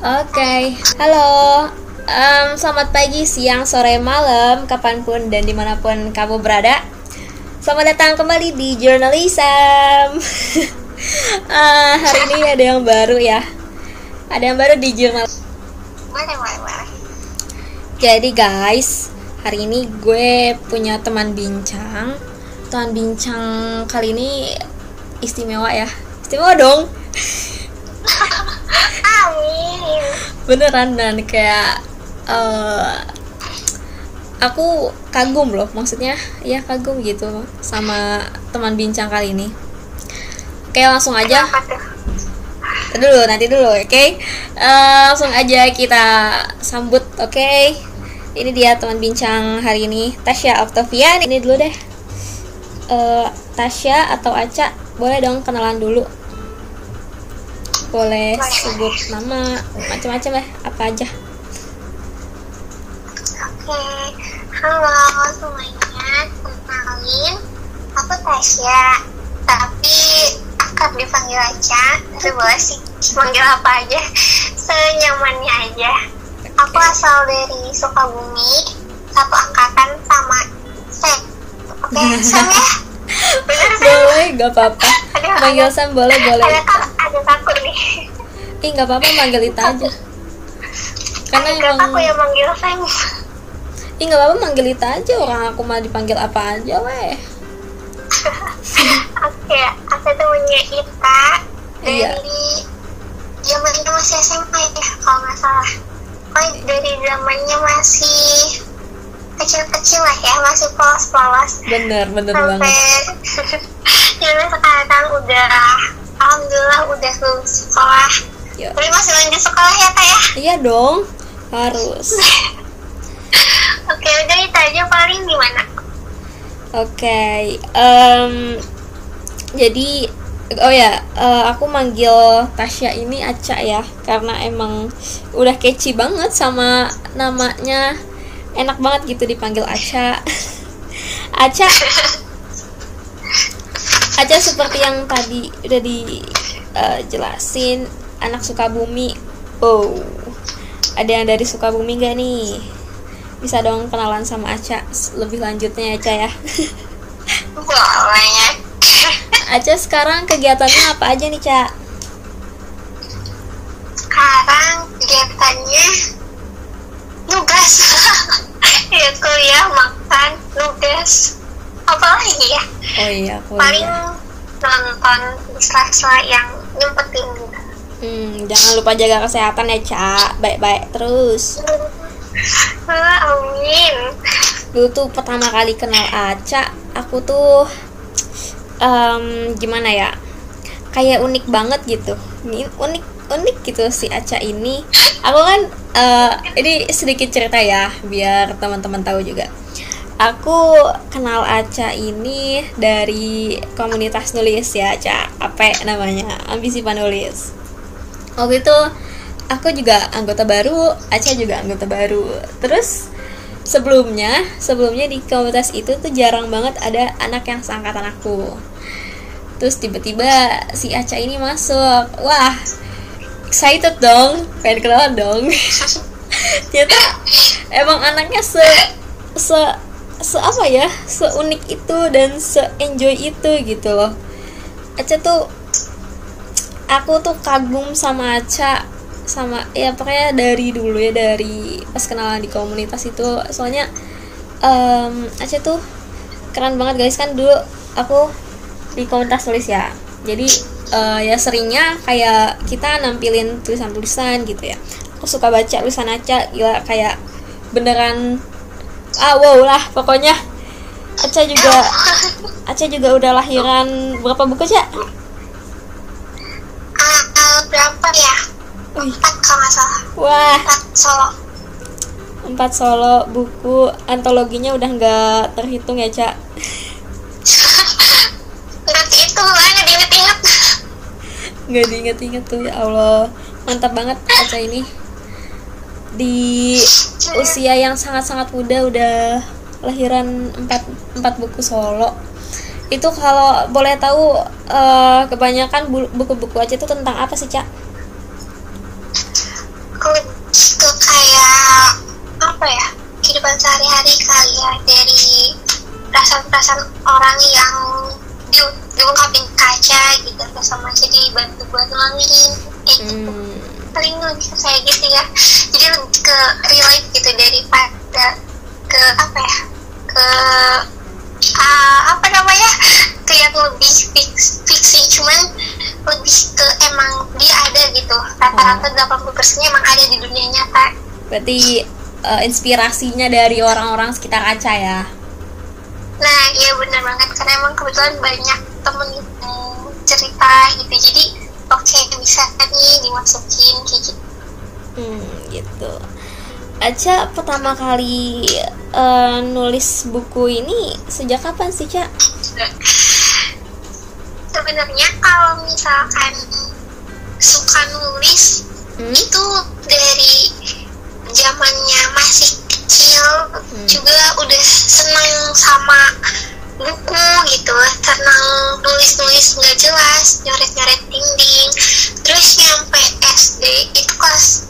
Oke, halo. Em, selamat pagi, siang, sore, malam, kapan pun dan di mana pun kamu berada. Selamat datang kembali di Journalism. Eh, hari ini ada yang baru ya. Ada yang baru di boleh. Jadi guys, hari ini gue punya teman bincang. Teman bincang kali ini istimewa ya. Istimewa dong. Amin. Beneran dan kayak eh, aku kagum loh maksudnya ya kagum gitu sama teman bincang kali ini. Oke langsung aja. Dulu nanti dulu oke? Eh, langsung aja kita sambut oke? Ini dia teman bincang hari ini Tasya Octavian ini dulu deh. Eh, Tasya atau Aca boleh dong kenalan dulu boleh sebut nama macam-macam ya apa aja Oke. Halo semuanya. Kenalin, aku Tasya. Tapi akrab dipanggil aja. Tapi boleh sih panggil apa aja. Senyamannya aja. Aku asal dari Sukabumi. Satu angkatan sama Sam. Oke, Sam ya? Bener boleh nggak apa-apa manggil Sam boleh boleh Ada, ada takut nih. ih nggak apa-apa manggil Ita aja karena Ada aku emang yang manggil Sam. ih nggak apa-apa manggil Ita aja orang aku mah dipanggil apa aja weh Oke, aku temennya Ita dari Iya. zamannya masih SMA ya kalau nggak salah. Oh, dari zamannya masih kecil-kecil lah ya, masih polos-polos. bener bener Sampai banget jadi sekarang udah, alhamdulillah udah lulus sekolah. Yuk. Tapi masih lanjut sekolah ya kak ya? iya dong harus Oke, udah itu aja paling gimana? oke em, jadi oh ya eh, aku manggil Tasya ini Aca ya karena emang udah catchy banget sama namanya enak banget gitu dipanggil Aca. Aca. Aca seperti yang tadi udah dijelasin anak Sukabumi. Oh ada yang dari Sukabumi gak nih? Bisa dong kenalan sama Aca lebih lanjutnya Aca ya. Boleh. Aca sekarang kegiatannya apa aja nih Ca? sekarang kegiatannya nugas. Ya kuliah makan nugas. Apa lagi ya? Oh iya paling kuliah nonton di sela-sela yang nyempetin gitu. Hmm, Jangan lupa jaga kesehatan ya Ca. Baik-baik terus. Wah, amin. Dulu tuh pertama kali kenal Aca Aku tuh em, Gimana ya Kayak unik banget gitu. Unik unik gitu si Aca ini. Aku kan eh, Ini sedikit cerita ya Biar teman-teman tahu juga. Aku kenal Aca ini dari komunitas nulis ya Aca Apa namanya? Ambisi Panulis. Waktu itu aku juga anggota baru Aca juga anggota baru. Terus sebelumnya sebelumnya di komunitas itu tuh jarang banget ada anak yang seangkatan aku Terus tiba-tiba si Aca ini masuk. Wah excited dong. Pengen kenalan dong. Ternyata emang anaknya se se se apa ya? Seunik itu dan se enjoy itu gitu loh. Aca tuh aku tuh kagum sama Aca. Sama ya pokoknya dari dulu ya dari pas kenalan di komunitas itu. Soalnya em Aca tuh keren banget guys. Kan dulu aku di komunitas tulis ya. Jadi eh, ya seringnya kayak kita nampilin tulisan-tulisan gitu ya. Aku suka baca tulisan Aca gila kayak beneran ah wow lah pokoknya. Aca juga Aca juga udah lahiran berapa buku Ca? Ah, ah, berapa ya? Empat kalau nggak salah. Wah. Empat solo. Empat solo buku. Antologinya udah nggak terhitung ya Ca nggak diinget-inget tuh ya Allah. Mantap banget kaca ini. Di usia yang sangat-sangat muda udah lahiran empat empat buku solo. Itu kalau boleh tahu uh, kebanyakan buku-buku aja itu tentang apa sih cak? Itu kayak apa ya kehidupan sehari-hari kali ya dari perasaan-perasaan orang yang di diungkapin kaca gitu terus sama aja dibantu buat nuangin kayak gitu. Hmm. paling lebih kayak gitu ya. Jadi lebih ke relate gitu daripada ke apa ya ke ah, apa namanya ke yang lebih fix, fiksi. Cuman lebih ke emang dia ada gitu. Rata-rata 80 persennya emang ada di dunia nyata. Berarti eh, inspirasinya dari orang-orang sekitar Aca ya. Nah iya benar banget karena emang kebetulan banyak temen cerita gitu jadi oke bisa nih dimasukin kayak gitu Hmm, gitu. Aca pertama kali eh, nulis buku ini sejak kapan sih, Ca? sebenarnya kalau misalkan suka nulis Hmm? itu dari zamannya masih kecil juga udah seneng sama buku gitu seneng nulis nulis nggak jelas nyoret nyoret dinding. Terus nyampe SD itu kelas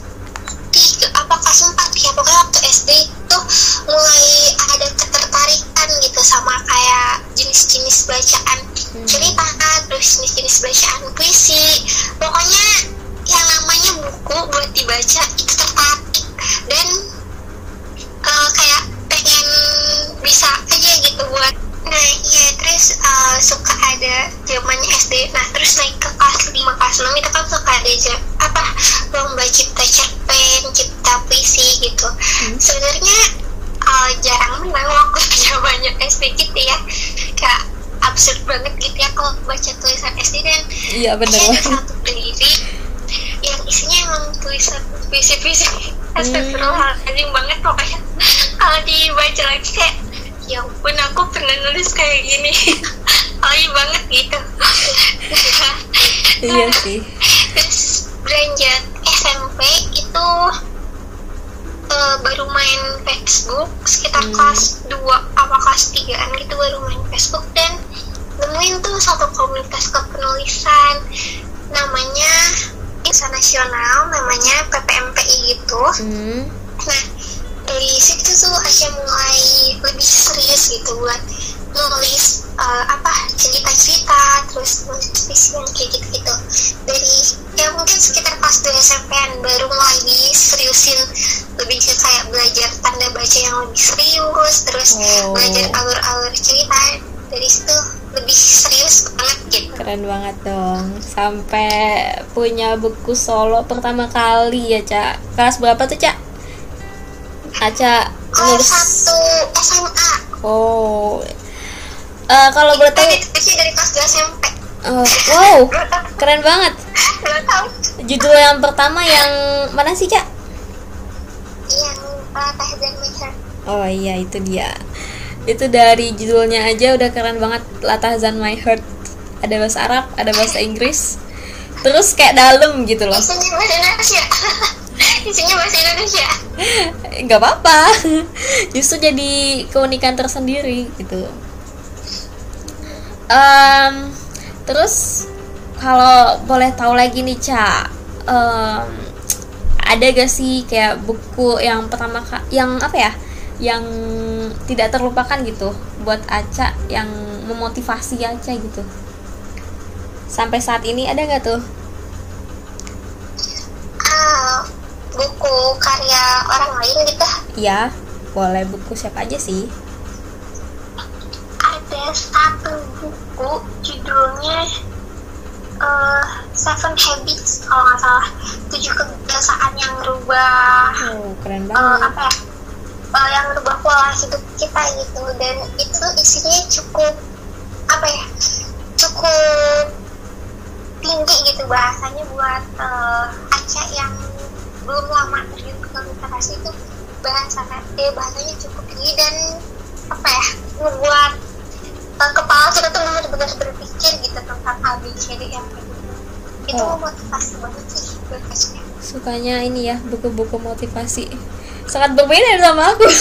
tiga apa kelas empat ya? Pokoknya waktu SD itu mulai ada ketertarikan gitu sama kayak jenis-jenis bacaan Hmm. cerita terus jenis-jenis bacaan puisi. Pokoknya yang namanya buku buat dibaca itu tertarik. Dan eh, kayak pengen bisa aja gitu buat nah iya terus eh, suka ada zamannya SD nah terus naik ke kelas 5 kelas 6 itu kan suka ada apa lomba cipta cerpen cipta puisi gitu. Sebenarnya eh, jarang menang waktu zamannya SD gitu ya. Kayak absurd banget gitu ya kalau baca tulisan SD dan Iya bener ada satu diri yang isinya emang tulisan puisi-puisi. Astagfirullahaladzim banget pokoknya. Kalau dibaca lagi kayak ya ampun aku pernah nulis kayak gini alay banget gitu Iya sih. terus beranjak SMP itu eh, baru main Facebook sekitar Hmm. kelas 2 apa kelas 3an gitu baru main Facebook dan nemuin tuh satu komunitas kepenulisan namanya Insan Nasional namanya PPMPI gitu Hmm. nah dari situ tuh Asya mulai lebih serius gitu buat nulis eh, apa cerita-cerita terus nulis puisi yang kayak gitu-gitu dari ya mungkin sekitar pas 2 SMP-an baru mulai diseriusin lebih ke kayak belajar tanda baca yang lebih serius terus Oh. belajar alur-alur cerita dari situ lebih serius banget gitu Keren banget dong. Sampai punya buku solo pertama kali ya, Ca. Kelas berapa tuh, Ca? Aca nulis. satu SMA Oh. Eh, kalau boleh tahu, dari kelas 2 SMP oh, wow, keren banget. Judul yang pertama yang mana sih, Ca? yang uh, Tahzan Meher Oh iya, itu dia. Itu dari judulnya aja udah keren banget. Latahzan My Heart. Ada bahasa Arab, ada bahasa Inggris. Terus kayak dalam gitu loh. isinya bahasa Indonesia isinya bahasa Indonesia. Nggak apa-apa. Justru jadi keunikan tersendiri gitu. Em, terus kalau boleh tahu lagi nih ca em, ada gak sih kayak buku yang pertama yang apa ya yang tidak terlupakan gitu buat Aca yang memotivasi Aca gitu? Sampai saat ini ada nggak tuh? Ah, buku karya orang lain gitu. Ya boleh buku siapa aja sih? Ada satu buku judulnya eh, Seven Habits kalau nggak salah. Tujuh kebiasaan yang merubah oh keren eh, banget. apa ya eh, yang merubah pola hidup kita gitu. Dan itu isinya cukup apa ya cukup tinggi gitu bahasanya buat eh, Aca yang belum lama literasi itu bahasa eh, bahasanya cukup tinggi dan apa ya ngebuat eh, kepala kita tuh benar-benar berpikir gitu tentang ABCD yang gitu. Itu Oh. motivasi banget sih Aca sukanya ini ya buku-buku motivasi. Sangat berbeda sama aku.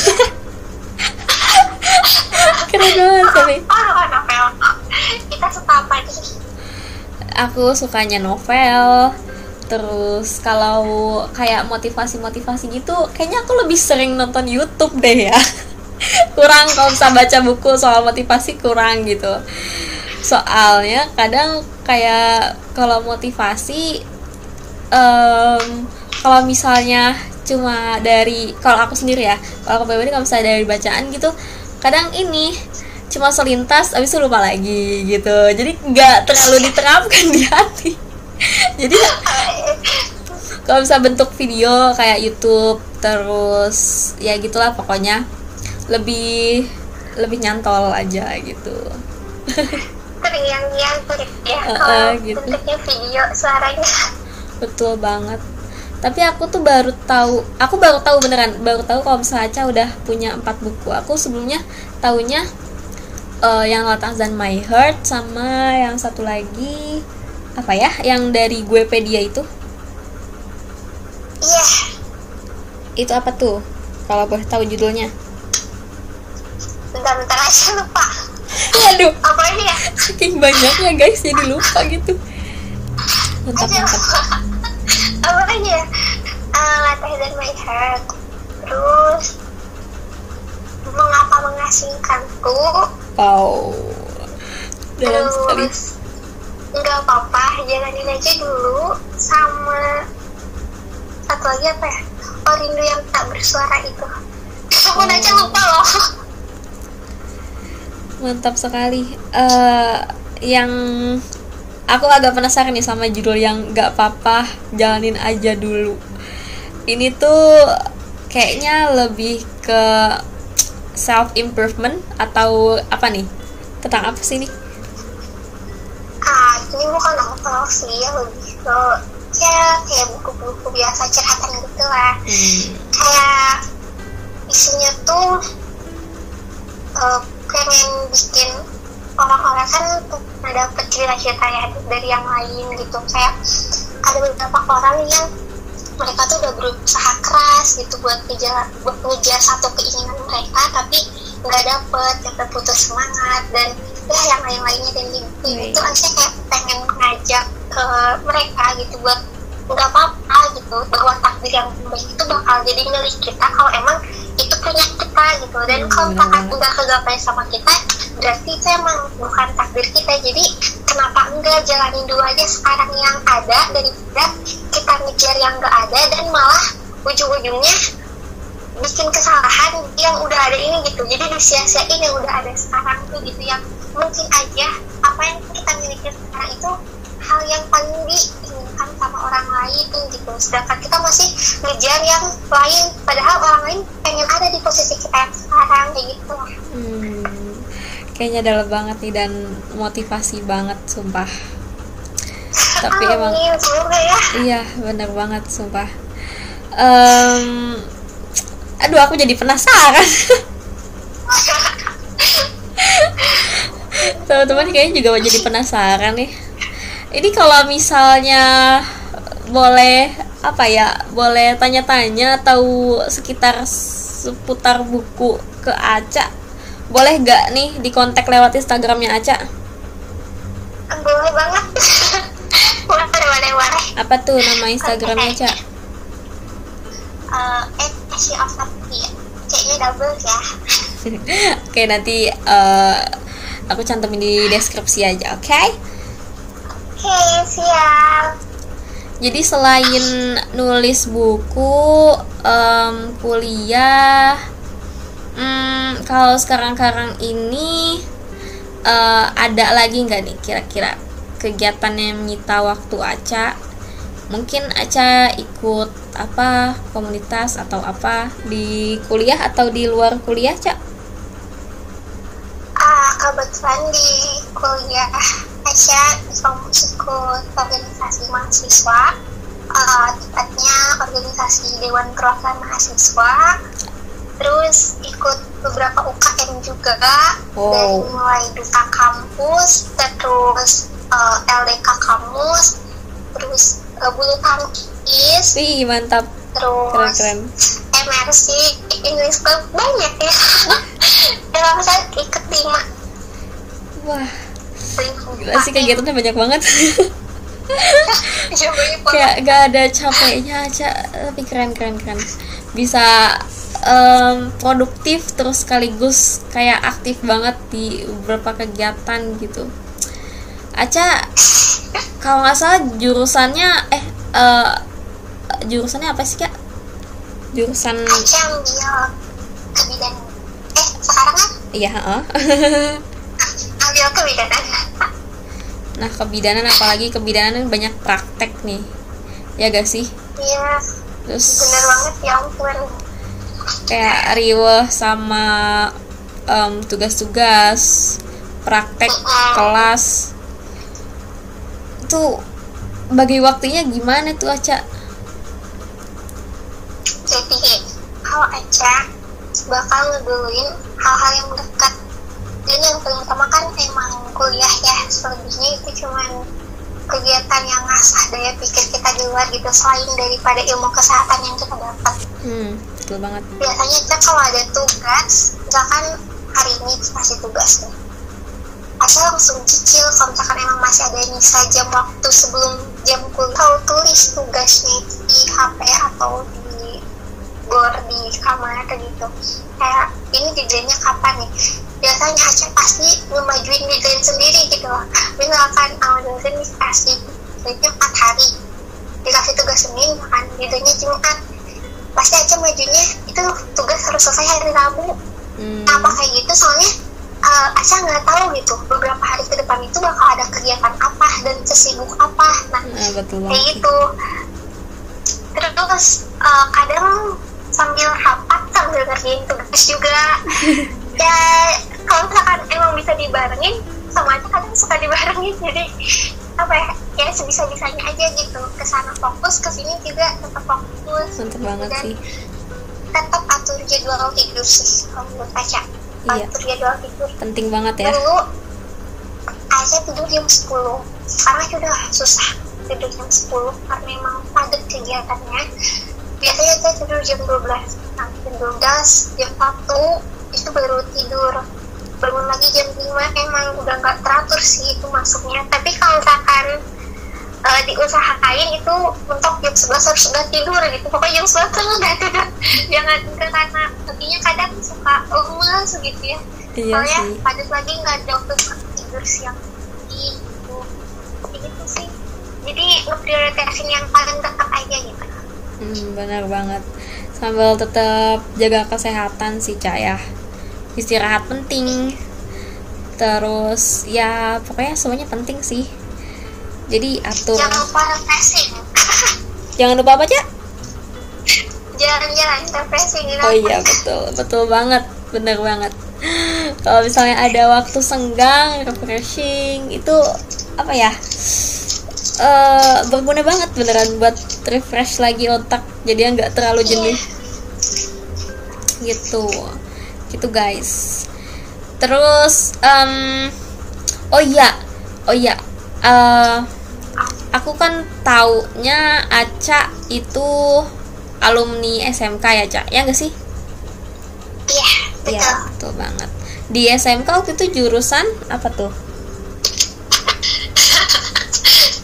Keren banget tapi oh kita suka apa sih? Aku sukanya novel terus kalau kayak motivasi-motivasi gitu kayaknya aku lebih sering nonton YouTube deh ya. Kurang kalau bisa baca buku soal motivasi kurang gitu. Soalnya kadang kayak kalau motivasi em, kalau misalnya cuma dari kalau aku sendiri ya kalau aku pribadi kalau misalnya dari bacaan gitu kadang ini cuma selintas habis itu lupa lagi gitu. Jadi nggak terlalu diterapkan di hati jadi kalau bisa bentuk video kayak YouTube terus ya gitulah pokoknya. Lebih lebih nyantol aja gitu. Terngiang-ngiang kulit ya Uh, kalau uh, gitu. bentuknya video suaranya. Betul banget. Tapi aku tuh baru tahu aku baru tahu beneran baru tahu kalau misalnya Aca udah punya empat buku. Aku sebelumnya taunya eh, yang Latas dan My Heart sama yang satu lagi apa ya? Yang dari Guepedia itu? Iya. Itu apa tuh? Kalau boleh tahu judulnya. Bentar-bentar aja lupa. Aduh apa ini ya? Saking banyaknya guys jadi lupa gitu. Mantap mantap. Apa lagi ya? Uh, Latih dan My Heart terus mengapa mengasingkanku? Wow. Dalam sekali. terus nggak apa-apa jalanin aja dulu sama satu lagi apa ya? Oh rindu yang tak bersuara itu. Aku Oh. aja lupa loh. Mantap sekali. Eh yang aku agak penasaran nih sama judul yang gak apa-apa jalanin aja dulu. Ini tuh kayaknya lebih ke self improvement atau apa nih? Tentang apa sih ini ah ini bukan novel sih ya lebih ke ya kayak buku-buku biasa curhatan gitu lah hmm. kayak isinya tuh eh, pengen bikin orang-orang kan dapet cerita-cerita ya dari yang lain gitu kayak ada beberapa orang yang mereka tuh udah berusaha keras gitu buat ngejar buat ngejar satu keinginan mereka tapi nggak dapet sampai putus semangat dan ya yang lain-lainnya dan Baik. tuh Aisyah kayak pengen ngajak ke mereka gitu buat nggak apa-apa gitu bahwa takdir yang baik. Itu bakal jadi milik kita kalau emang itu punya kita gitu. Dan Hmm, kalau banget. udah kegapai sama kita berarti itu emang bukan takdir kita. Jadi kenapa enggak jalanin dulu aja sekarang yang ada daripada kita ngejar yang nggak ada dan malah ujung-ujungnya bikin kesalahan yang udah ada ini gitu. Jadi disia-siain yang udah ada sekarang tuh gitu yang mungkin aja apa yang kita miliki sekarang itu hal yang paling diinginkan sama orang lain gitu sedangkan kita masih ngejar yang lain padahal orang lain pengen ada di posisi kita yang sekarang kayak gitu lah Hmm, kayaknya dalam banget nih dan motivasi banget sumpah tapi emang Amin, semoga ya Iya, bener banget, sumpah. Em, aduh, aku jadi penasaran. Teman-teman kayaknya juga jadi penasaran nih. Ini kalau misalnya boleh apa ya, boleh tanya-tanya tahu sekitar seputar buku ke Aca. Boleh gak nih di kontak lewat Instagramnya Aca? boleh banget boleh boleh boleh Apa tuh nama Instagramnya Aca? Eh, eh ya kayaknya double ya Oke nanti eh, aku cantumin di deskripsi aja, oke? oke siap Jadi selain nulis buku, em, kuliah, hmm, kalau sekarang-karang ini eh, ada lagi nggak nih kira-kira kegiatan yang menyita waktu Aca? Mungkin Aca ikut apa komunitas atau apa di kuliah atau di luar kuliah, Cak? Ah kebetulan di kuliah Aisyah ikut organisasi mahasiswa eh, tepatnya organisasi Dewan Perwakilan Mahasiswa terus ikut beberapa UKM juga Wow. dari mulai duta kampus terus eh, LDK kampus terus eh, bulu tangkis Wih, mantap. terus Keren-keren. MRC English Club banyak ya dalam saya ikut lima Wah, gila sih kegiatannya banyak banget. Kayak gak ada capeknya aja. Tapi keren keren keren. Bisa em, produktif terus sekaligus kayak aktif banget di beberapa kegiatan gitu. Aca kalau nggak salah jurusannya eh eh, jurusannya apa sih kak? Jurusan Aja ambil kebidanan eh sekarang kan? Iya heeh. ambil kebidanan. Nah kebidanan apalagi kebidanan banyak praktek nih. Ya gak sih? Iya. Terus bener banget ya ampun. kayak riweh sama em, tugas-tugas praktek kelas. Itu bagi waktunya gimana tuh Aca? jadi kalau Aca bakal ngeduluin hal-hal yang dekat dan yang paling utama kan emang kuliah ya selebihnya itu cuman kegiatan yang ngasah daya pikir kita di luar gitu selain daripada ilmu kesehatan yang kita dapat. Hmm, betul banget. biasanya kita kalau ada tugas misalkan hari ini kasih tugas nih asal langsung cicil kalau misalkan emang masih ada nyisa jam waktu sebelum jam kuliah tahu tulis tugasnya di HP atau di gor di kamar kayak gitu. Kayak ini deadline-nya kapan nih biasanya Aceh pasti ngemajuin deadline sendiri gitu loh. Misalkan awal dosen dikasih deadline 4 hari. Dikasih tugas Senin kan deadline-nya Jumat. Pasti aja majunya itu tugas harus selesai hari Rabu. Hmm, apa kayak gitu? Soalnya uh, Aca nggak tahu gitu beberapa hari ke depan itu bakal ada kegiatan apa dan sesibuk apa. Nah nah, betul kayak gitu. Terus uh, kadang sambil rapat sambil ngerjain tugas juga. Ya kalau misalkan emang bisa dibarengin sama aja kadang suka dibarengin jadi apa ya ya sebisa bisanya aja gitu. Ke sana fokus ke sini juga tetap fokus. Mantep banget Dan sih. tetap atur jadwal tidur sih kalau menurut Aca. Iya. atur jadwal tidur. Penting banget ya. dulu Aca tidur jam 10 sekarang aja udah susah tidur jam 10 karena emang padat kegiatannya. Biasanya saya tidur jam 12 nah, jam 12 jam 1 itu baru tidur bangun lagi jam 5 emang udah nggak teratur sih itu masuknya. Tapi kalau misalkan eh, diusahain itu untuk jam 11 harus udah tidur gitu. Pokoknya jam 11 tuh udah tidur. Jangan enggak karena nantinya kadang suka lemes gitu ya. Iya soalnya sih. padat lagi nggak ada waktu tidur siang gitu. Gitu sih. Jadi ngeprioritasin yang paling dekat aja gitu Hmm, benar banget. Sambil tetap jaga kesehatan sih, Cak ya. Istirahat penting. Terus ya pokoknya semuanya penting sih. Jadi atur. jangan lupa refreshing Jangan lupa apa, Cak? jalan-jalan refreshing Oh iya, betul. Betul banget. Bener banget. Kalau misalnya ada waktu senggang, refreshing, itu apa ya? eh berguna banget beneran buat refresh lagi otak jadi nggak terlalu jenuh gitu gitu guys. Terus em, oh iya oh iya eh, aku kan taunya Aca itu alumni SMK ya Cak ya nggak sih? Iya betul Iya betul. banget. Di SMK waktu itu jurusan apa tuh?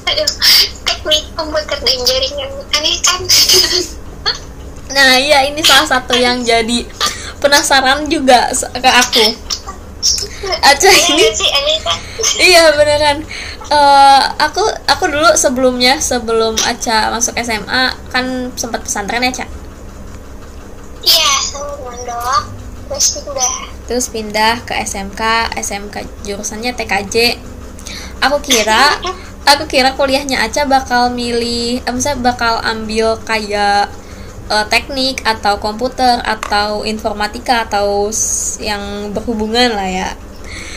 Teknik komputer dan jaringan. Aneh kan? Nah iya ini salah satu yang jadi penasaran juga ke aku. Aca aneh ini iya beneran. Eh, aku aku dulu sebelumnya sebelum Aca masuk SMA kan sempat pesantren ya Cak iya mondok. Terus pindah. Terus pindah ke SMK SMK jurusannya TKJ aku kira aku kira kuliahnya Aca bakal milih eh, misalnya bakal ambil kayak eh, teknik atau komputer atau informatika atau yang berhubungan lah ya.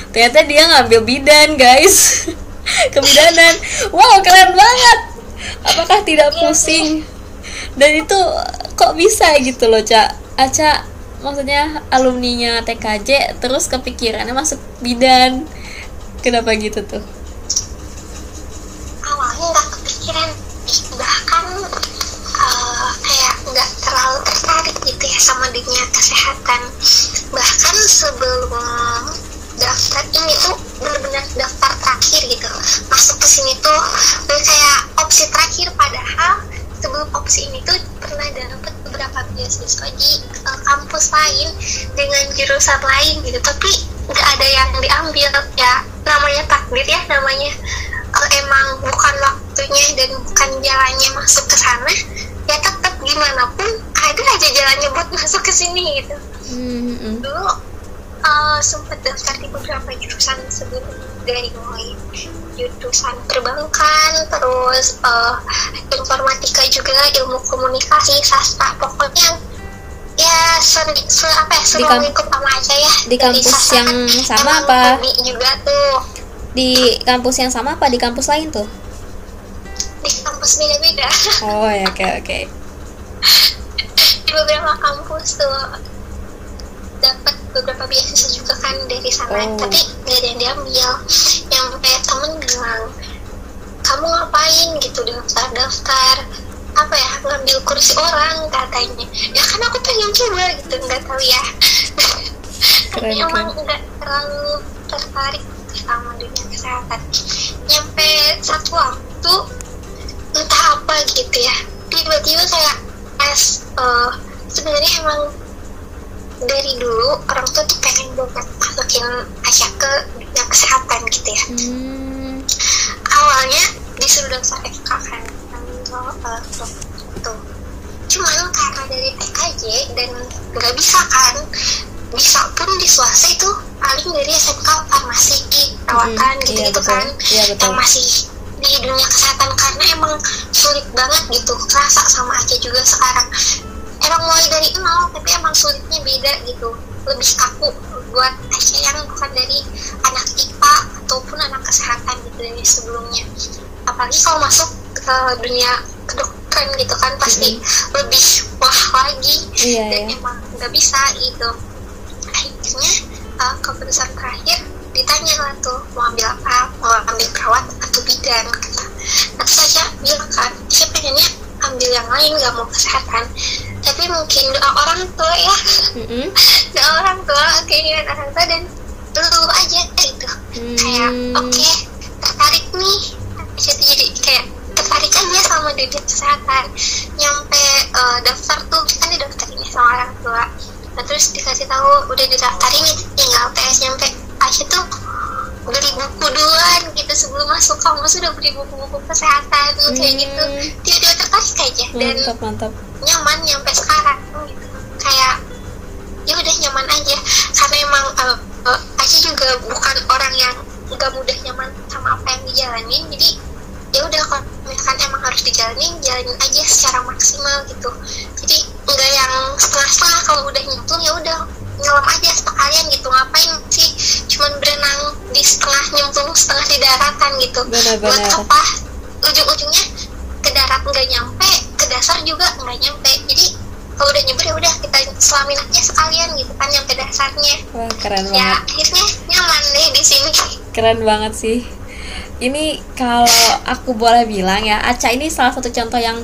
Ternyata dia ngambil bidan guys. Kebidanan. Wow keren banget. Apakah tidak pusing? Dan itu kok bisa gitu loh cak? Aca maksudnya alumninya TKJ terus kepikirannya masuk bidan. Kenapa gitu tuh? Awalnya nggak kepikiran bahkan kayak nggak terlalu tertarik gitu ya sama dunia kesehatan. Bahkan sebelum daftar ini tuh benar-benar daftar terakhir gitu. Masuk ke sini tuh udah kayak opsi terakhir. Padahal sebelum opsi ini tuh pernah dapet beberapa beasiswa di uh, kampus lain dengan jurusan lain gitu. Tapi nggak ada yang diambil ya. Namanya takdir ya namanya kalau emang bukan waktunya dan bukan jalannya masuk ke sana ya tetap gimana pun ada aja jalannya buat masuk ke sini gitu. Hmm, dulu uh, sempat daftar di beberapa jurusan sebelum dari mulai jurusan perbankan terus uh, informatika juga ilmu komunikasi sastra pokoknya ya se, se apa ya kam- ikut sama aja ya. di kampus yang kan sama apa? juga tuh. Di kampus yang sama apa? Di kampus lain tuh? Kampus beda-beda. Oh ya, oke oke. di beberapa kampus tuh dapat beberapa beasiswa juga kan dari sana. Oh. tapi nggak ada yang diambil. Yang kayak temen bilang kamu ngapain? gitu daftar daftar apa ya ngambil kursi orang katanya. Ya kan aku pengen coba gitu nggak tahu ya. Keren, tapi emang nggak terlalu tertarik sama dunia kesehatan. Nyampe satu waktu entah apa gitu ya. Tiba-tiba kayak as eh, sebenarnya emang dari dulu orang tua tuh pengen banget masukin Asya ke dunia kesehatan gitu ya. Hmm, awalnya disuruh daftar FK kan uh, itu cuman karena dari PKJ dan nggak bisa kan bisa pun di swasta itu paling dari SMK farmasi perawatan Mm, gitu iya, gitu betul. kan. Iya, betul. yang masih di dunia kesehatan karena emang sulit banget gitu. Kerasa sama aja juga sekarang. Emang mulai dari nol tapi emang sulitnya beda gitu. Lebih kaku buat Asia yang bukan dari anak IPA ataupun anak kesehatan gitu dari sebelumnya. Apalagi kalau masuk ke dunia kedokteran gitu kan pasti lebih wah lagi Iya, dan iya. emang nggak bisa gitu. Akhirnya uh, keputusan terakhir ditanya lah tuh mau ambil apa mau ambil perawat atau bidan kata. Nah saya bilang kan saya pengennya ambil yang lain nggak mau kesehatan. Tapi mungkin doa orang tua ya. Mm-mm. doa orang tua keinginan orang tua dan dulu aja gitu. Kayak Hmm. oke tertarik nih. Jadi jadi kayak tertarik aja sama dunia kesehatan. Nyampe uh, daftar tuh kan didaftarin ya sama orang tua. Nah terus dikasih tahu udah didaftarin nih tinggal tes nyampe Aisyah tuh beli buku duluan gitu sebelum masuk kamu sudah beli buku-buku kesehatan kayak Hmm. gitu. Tiba-tiba tertarik aja dan Mantap, mantap. nyaman nyampe sekarang gitu. Kayak ya udah nyaman aja. Karena emang uh, uh, Aisyah juga bukan orang yang nggak mudah nyaman sama apa yang dijalanin. Jadi ya udah kalau misalkan emang harus dijalanin jalanin aja secara maksimal gitu. Jadi nggak yang setengah-setengah kalau udah nyemplung ya udah nyelam aja sekalian gitu ngapain sih cuman berenang di setengah nyemplung setengah di daratan gitu Benar, buat benar. apa ujung-ujungnya ke darat nggak nyampe ke dasar juga nggak nyampe jadi kalau udah nyampe ya udah kita selamin aja sekalian gitu kan nyampe dasarnya Wah, keren ya banget. akhirnya nyaman deh di sini Keren banget sih. Ini kalau aku boleh bilang ya, Aca ini salah satu contoh yang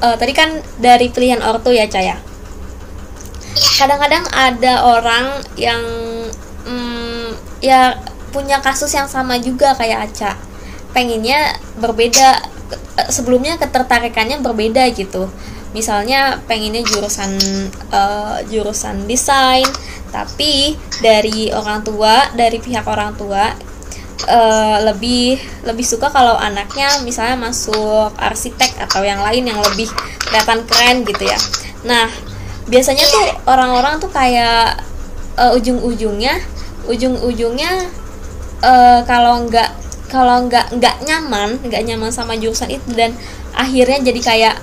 eh, tadi kan dari pilihan ortu ya, Ca ya. Kadang-kadang ada orang yang mm, ya punya kasus yang sama juga kayak Aca. Pengennya berbeda eh, sebelumnya ketertarikannya berbeda gitu. Misalnya pengennya jurusan eh, jurusan desain, tapi dari orang tua, dari pihak orang tua eh, lebih lebih suka kalau anaknya misalnya masuk arsitek atau yang lain yang lebih kelihatan keren gitu ya. Nah, biasanya tuh orang-orang tuh kayak eh, ujung-ujungnya ujung-ujungnya eh, kalau nggak kalau nggak nggak nyaman nggak nyaman sama jurusan itu dan akhirnya jadi kayak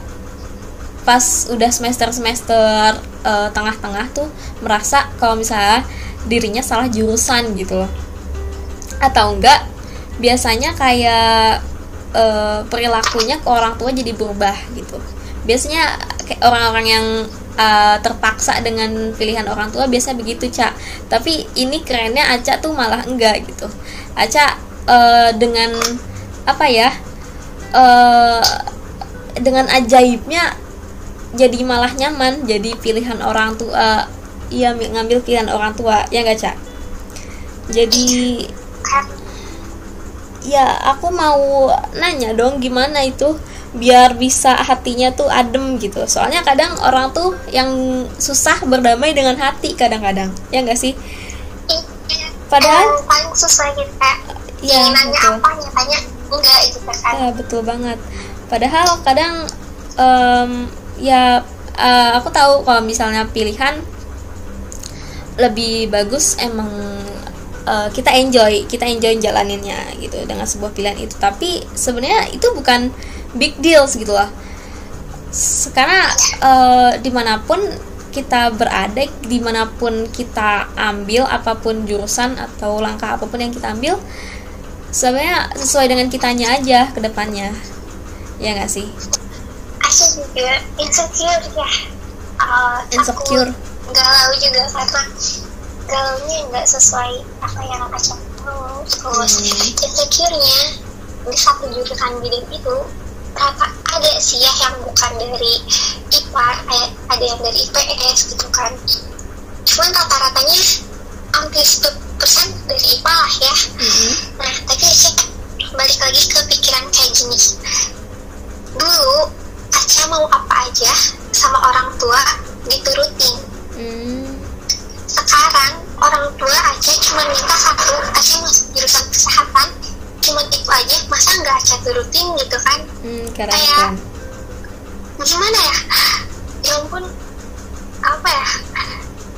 pas udah semester semester tengah-tengah tuh merasa kalau misalnya dirinya salah jurusan gitu loh. Atau enggak biasanya kayak eh, perilakunya ke orang tua jadi berubah gitu. Biasanya orang-orang yang eh, terpaksa dengan pilihan orang tua biasanya begitu cak tapi ini kerennya Aca tuh malah enggak gitu. Aca eh, dengan apa ya eh, dengan ajaibnya jadi malah nyaman jadi pilihan orang tua iya ngambil pilihan orang tua. Ya nggak cak jadi ya aku mau nanya dong gimana itu biar bisa hatinya tuh adem gitu soalnya kadang orang tuh yang susah berdamai dengan hati kadang-kadang ya enggak sih Padahal- yang paling susah gitu kayak Iya, inginannya betul. apa nyatanya enggak gitu kan Ya, betul banget. Padahal kadang em, ya eh, aku tahu kalau misalnya pilihan lebih bagus emang eh, kita enjoy, kita enjoy jalaninnya gitu dengan sebuah pilihan itu. Tapi sebenarnya itu bukan big deals gitu lah. Karena eh, di mana pun kita berada, di mana pun kita ambil apa pun jurusan atau langkah apa pun yang kita ambil, sebenarnya sesuai dengan kitanya aja ke depannya ya nggak sih aku juga insecure ya Uh, Insecure. aku galau juga karena galaunya nggak sesuai apa yang Aca mau terus Hmm. insecure-nya di satu jurusan bidang itu rata ada sih ya yang bukan dari IPA kayak ada yang dari IPS gitu kan cuman rata-ratanya hampir 10% dari IPA lah ya Nah, tapi Aca balik lagi ke pikiran kayak gini. Dulu Aca mau apa aja sama orang tua diturutin. Hmm, Sekarang orang tua Aca cuma minta satu, Aca masuk jurusan kesehatan, cuma itu aja, masa nggak Aca turutin gitu kan? hmm, keren Kayak- keren Gimana ya? Ya ampun, apa ya?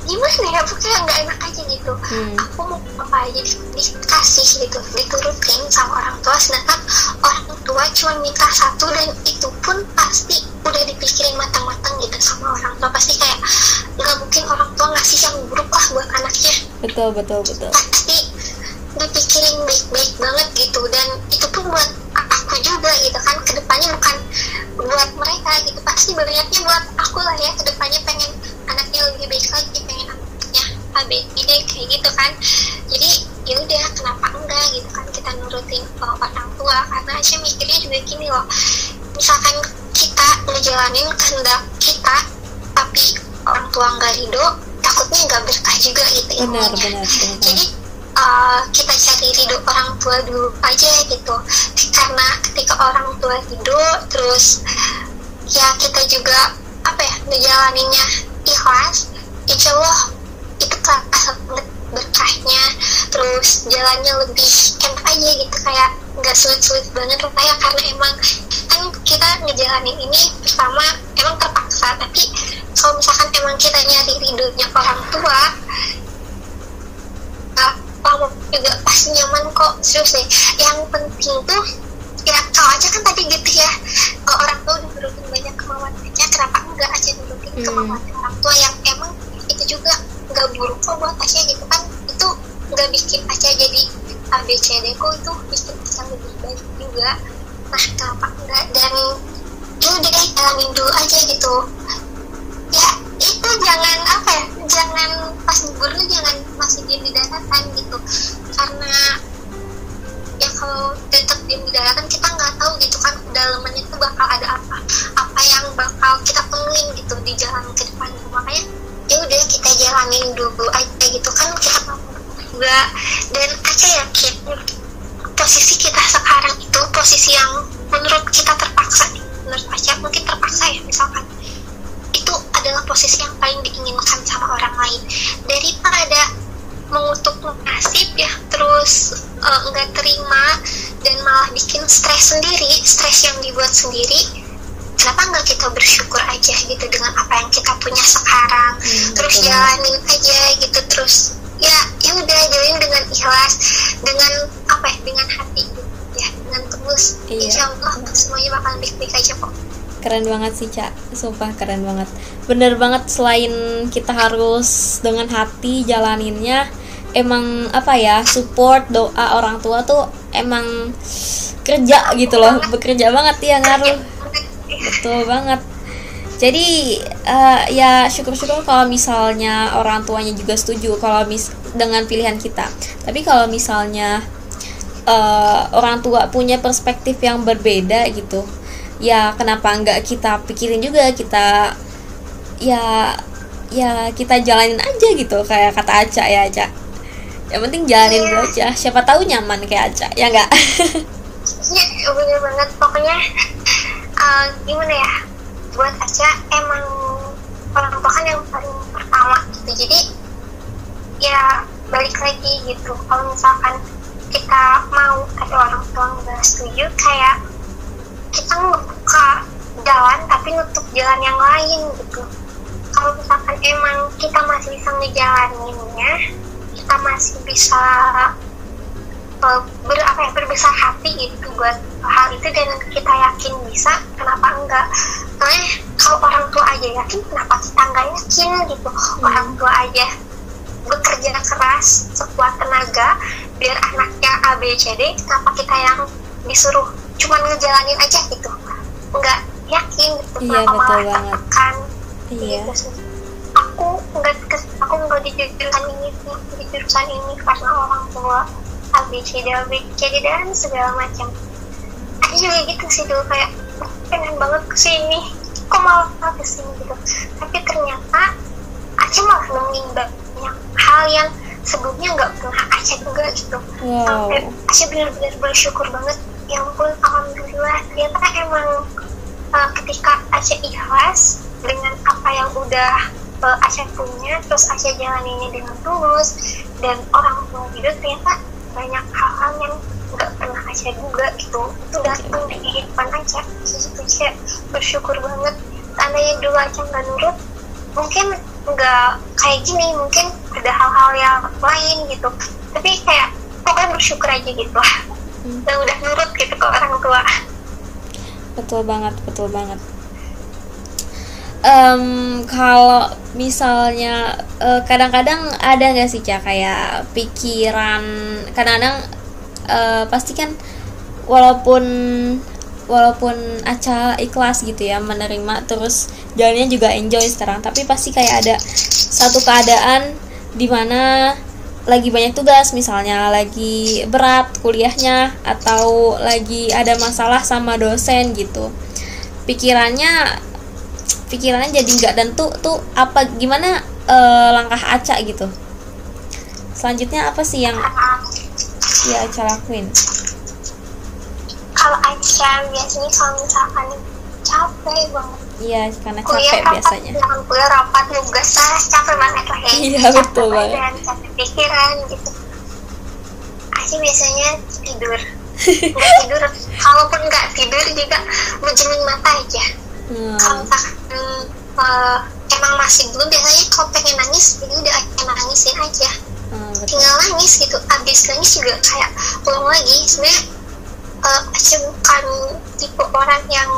Gimana ya? Pokoknya nggak enak aja gitu. Hmm. aku mau apa aja di- dikasih gitu diturutin sama orang tua sedangkan orang tua cuma minta satu dan itu pun pasti udah dipikirin matang-matang gitu sama orang tua pasti kayak nggak mungkin orang tua ngasih yang buruk lah buat anaknya betul betul betul pasti dipikirin baik-baik banget gitu. Dan itu pun buat aku juga gitu kan ke depannya bukan buat mereka gitu. Pasti banyaknya buat aku lah ya ke depannya pengen anaknya lebih baik lagi pengen anaknya A B C D kayak gitu kan. Jadi ya udah kenapa enggak gitu kan kita nurutin uh, orang tua? Karena saya mikirnya juga gini loh. Misalkan kita ngejalanin kehendak kita tapi orang tua nggak ridho takutnya nggak berkah juga gitu benar ilmunya benar benar. Jadi uh, kita cari ridho orang tua dulu aja gitu. Karena ketika orang tua ridho terus ya kita juga apa ya ngejalaninnya ikhlas insya Allah itu berkahnya terus jalannya lebih enak aja gitu. Kayak nggak sulit-sulit banget lah ya karena emang kan kita ngejalanin ini pertama emang terpaksa tapi kalau misalkan emang kita nyari ridhonya orang tua kamu juga pasti nyaman kok. Serius deh yang penting tuh ya kalau aja kan tadi gitu ya. Kalau orang tua udah nurutin banyak kemauan aja kenapa enggak aja nurutin Hmm. kemauan orang tua yang emang itu juga nggak buruk kok buat Aca gitu kan. Itu nggak bikin Aca jadi ABCD kok. Itu bikin Aca lebih baik juga. Nah kenapa enggak? Dan ya udah deh jalanin dulu aja gitu ya itu jangan apa ya jangan pas guru jangan masih diem di daratan gitu. Karena ya kalau tetap diem di daratan kita nggak tahu gitu kan dalamannya tuh bakal ada apa apa yang bakal kita temuin gitu di jalan ke depan. Makanya ya udah kita jalanin dulu aja gitu kan kita juga. Dan Aca yakin posisi kita sekarang itu posisi yang menurut kita terpaksa menurut Aca mungkin terpaksa ya misalkan. itu adalah posisi yang paling diinginkan sama orang lain daripada mengutuk nasib ya terus eh, nggak terima dan malah bikin stres sendiri stres yang dibuat sendiri kenapa nggak kita bersyukur aja gitu dengan apa yang kita punya sekarang Hmm, terus betul. jalanin aja gitu terus ya ya udah jalanin dengan ikhlas dengan apa ya dengan hati gitu ya dengan tulus Iya. insya Allah semuanya bakal baik-baik aja kok keren banget sih cak sumpah keren banget. Bener banget selain kita harus dengan hati jalaninnya emang apa ya support doa orang tua tuh emang kerja gitu loh. Bekerja banget ya ngaruh. Betul banget. Jadi eh, ya syukur-syukur kalau misalnya orang tuanya juga setuju kalau mis dengan pilihan kita. Tapi kalau misalnya eh, orang tua punya perspektif yang berbeda gitu ya kenapa nggak kita pikirin juga kita ya ya kita jalanin aja gitu kayak kata Aca ya Aca. Yang penting jalanin dulu aja. Siapa tahu nyaman kayak Aca ya nggak? Iya, bener banget. Pokoknya uh, gimana ya? Buat aja emang orang tua kan yang paling pertama gitu. Jadi ya balik lagi gitu. Kalau misalkan kita mau tapi orang tua nggak setuju kayak kita ngebuka jalan tapi nutup jalan yang lain gitu. Kalau misalkan emang kita masih bisa ngejalaninnya kita masih bisa uh, ber apa ya berbesar hati gitu buat hal itu dan kita yakin bisa kenapa enggak? Soalnya kalau orang tua aja yakin kenapa kita enggak yakin gitu? Hmm. orang tua aja bekerja keras sekuat tenaga biar anaknya A B C D kenapa kita yang disuruh cuman ngejalanin aja gitu. Enggak yakin gitu iya, kenapa betul malah tertekan iya. gitu aku enggak aku enggak di jurusan ini di jurusan ini karena orang tua A B C D A B C D dan segala macam. Aku juga gitu sih dulu kayak pengen banget ke sini kok malah ke sini gitu. Tapi ternyata aku malah nemuin banyak hal yang sebelumnya nggak pernah Aca juga gitu. Wow. sampai Aca benar-benar bersyukur banget ya ampun alhamdulillah ternyata emang uh, ketika Aca ikhlas dengan apa yang udah uh, Aca punya terus Aca jalaninnya dengan tulus dan orang tua juga ternyata banyak hal-hal yang nggak pernah Aca juga gitu. Itu datang di kehidupan Aca itu Aca bersyukur banget. Seandainya dulu Aca nggak nurut mungkin nggak kayak gini mungkin ada hal-hal yang lain gitu. Tapi kayak pokoknya bersyukur aja gitu dan udah nurut gitu ke orang tua. Betul banget betul banget. Um, kalau misalnya kadang kadang-kadang ada nggak sih cak kayak pikiran kadang-kadang uh, pasti kan walaupun walaupun Aca ikhlas gitu ya menerima terus jalannya juga enjoy sekarang tapi pasti kayak ada satu keadaan di mana lagi banyak tugas misalnya lagi berat kuliahnya atau lagi ada masalah sama dosen gitu. Pikirannya pikirannya jadi nggak dan tuh tuh apa gimana uh, langkah Aca gitu. Selanjutnya apa sih yang ya Aca lakuin? Kalau Aca biasanya kalau misalkan capek banget iya karena capek kuliah biasanya. jangan kuliah rapat nugas lah capek banget lah ya. Iya betul banget dan capek pikiran gitu. Aca biasanya tidur. Nggak tidur kalaupun nggak tidur juga menjemin mata aja. Hmm. kalau misalkan uh, emang masih belum biasanya kalau pengen nangis jadi udah pengen nangisin aja. Hmm, tinggal nangis gitu. Abis nangis juga kayak ulang lagi. Sebenarnya uh, Aca bukan tipe orang yang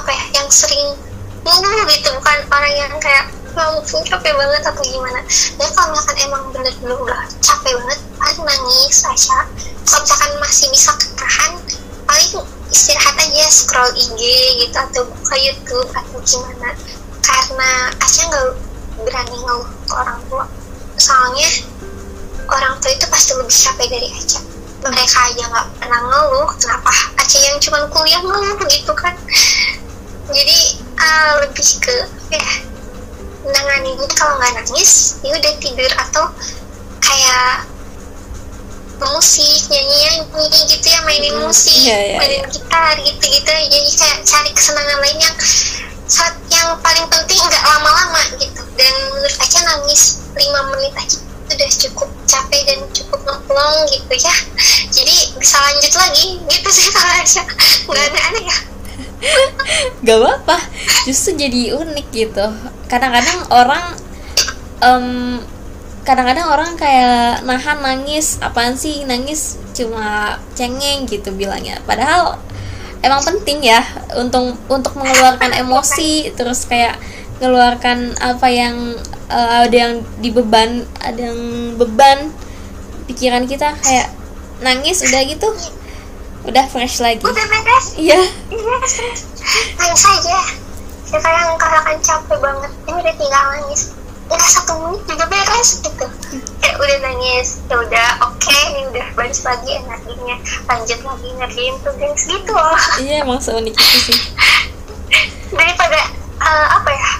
apa ya yang sering ngeluh gitu bukan orang yang kayak langsung capek banget atau gimana. Dan kalau misalkan emang bener-bener udah capek banget paling nangis Aca kalau misalkan masih bisa ketahan paling istirahat aja scroll IG gitu atau buka YouTube atau gimana. Karena Aca nggak berani ngeluh ke orang tua. Soalnya orang tua itu pasti lebih capek dari Aca mereka aja nggak pernah ngeluh kenapa aja yang cuma kuliah ngeluh? gitu kan jadi uh, lebih ke ya nanganinnya kalau nggak nangis ya udah tidur. Atau kayak musik nyanyi nyanyi gitu ya mainin hmm, musik yeah, yeah, mainin yeah. gitar gitu gitu jadi kayak cari kesenangan lain yang saat yang paling penting nggak lama-lama gitu. Dan menurut aja nangis 5 menit aja udah cukup capek dan cukup ngeplong gitu ya. Jadi bisa lanjut lagi gitu sih kalau aja. Nggak aneh-aneh ya gak apa-apa justru jadi unik gitu. Kadang-kadang orang um, kadang-kadang orang kayak nahan nangis apaan sih nangis cuma cengeng gitu bilangnya. Padahal emang penting ya untuk untuk mengeluarkan emosi terus kayak mengeluarkan apa yang uh, ada yang dibeban ada yang beban pikiran kita kayak nangis udah gitu udah fresh lagi. Udah beres iya. Iya nangis aja. Sekarang kan capek banget ini udah tinggal nangis udah satu menit juga beres gitu. Eh udah nangis. Ya udah oke okay, ini udah balik lagi energinya. Lanjut lagi ngerjain tugas gitu. Loh iya emang seunik itu sih. Daripada uh, apa ya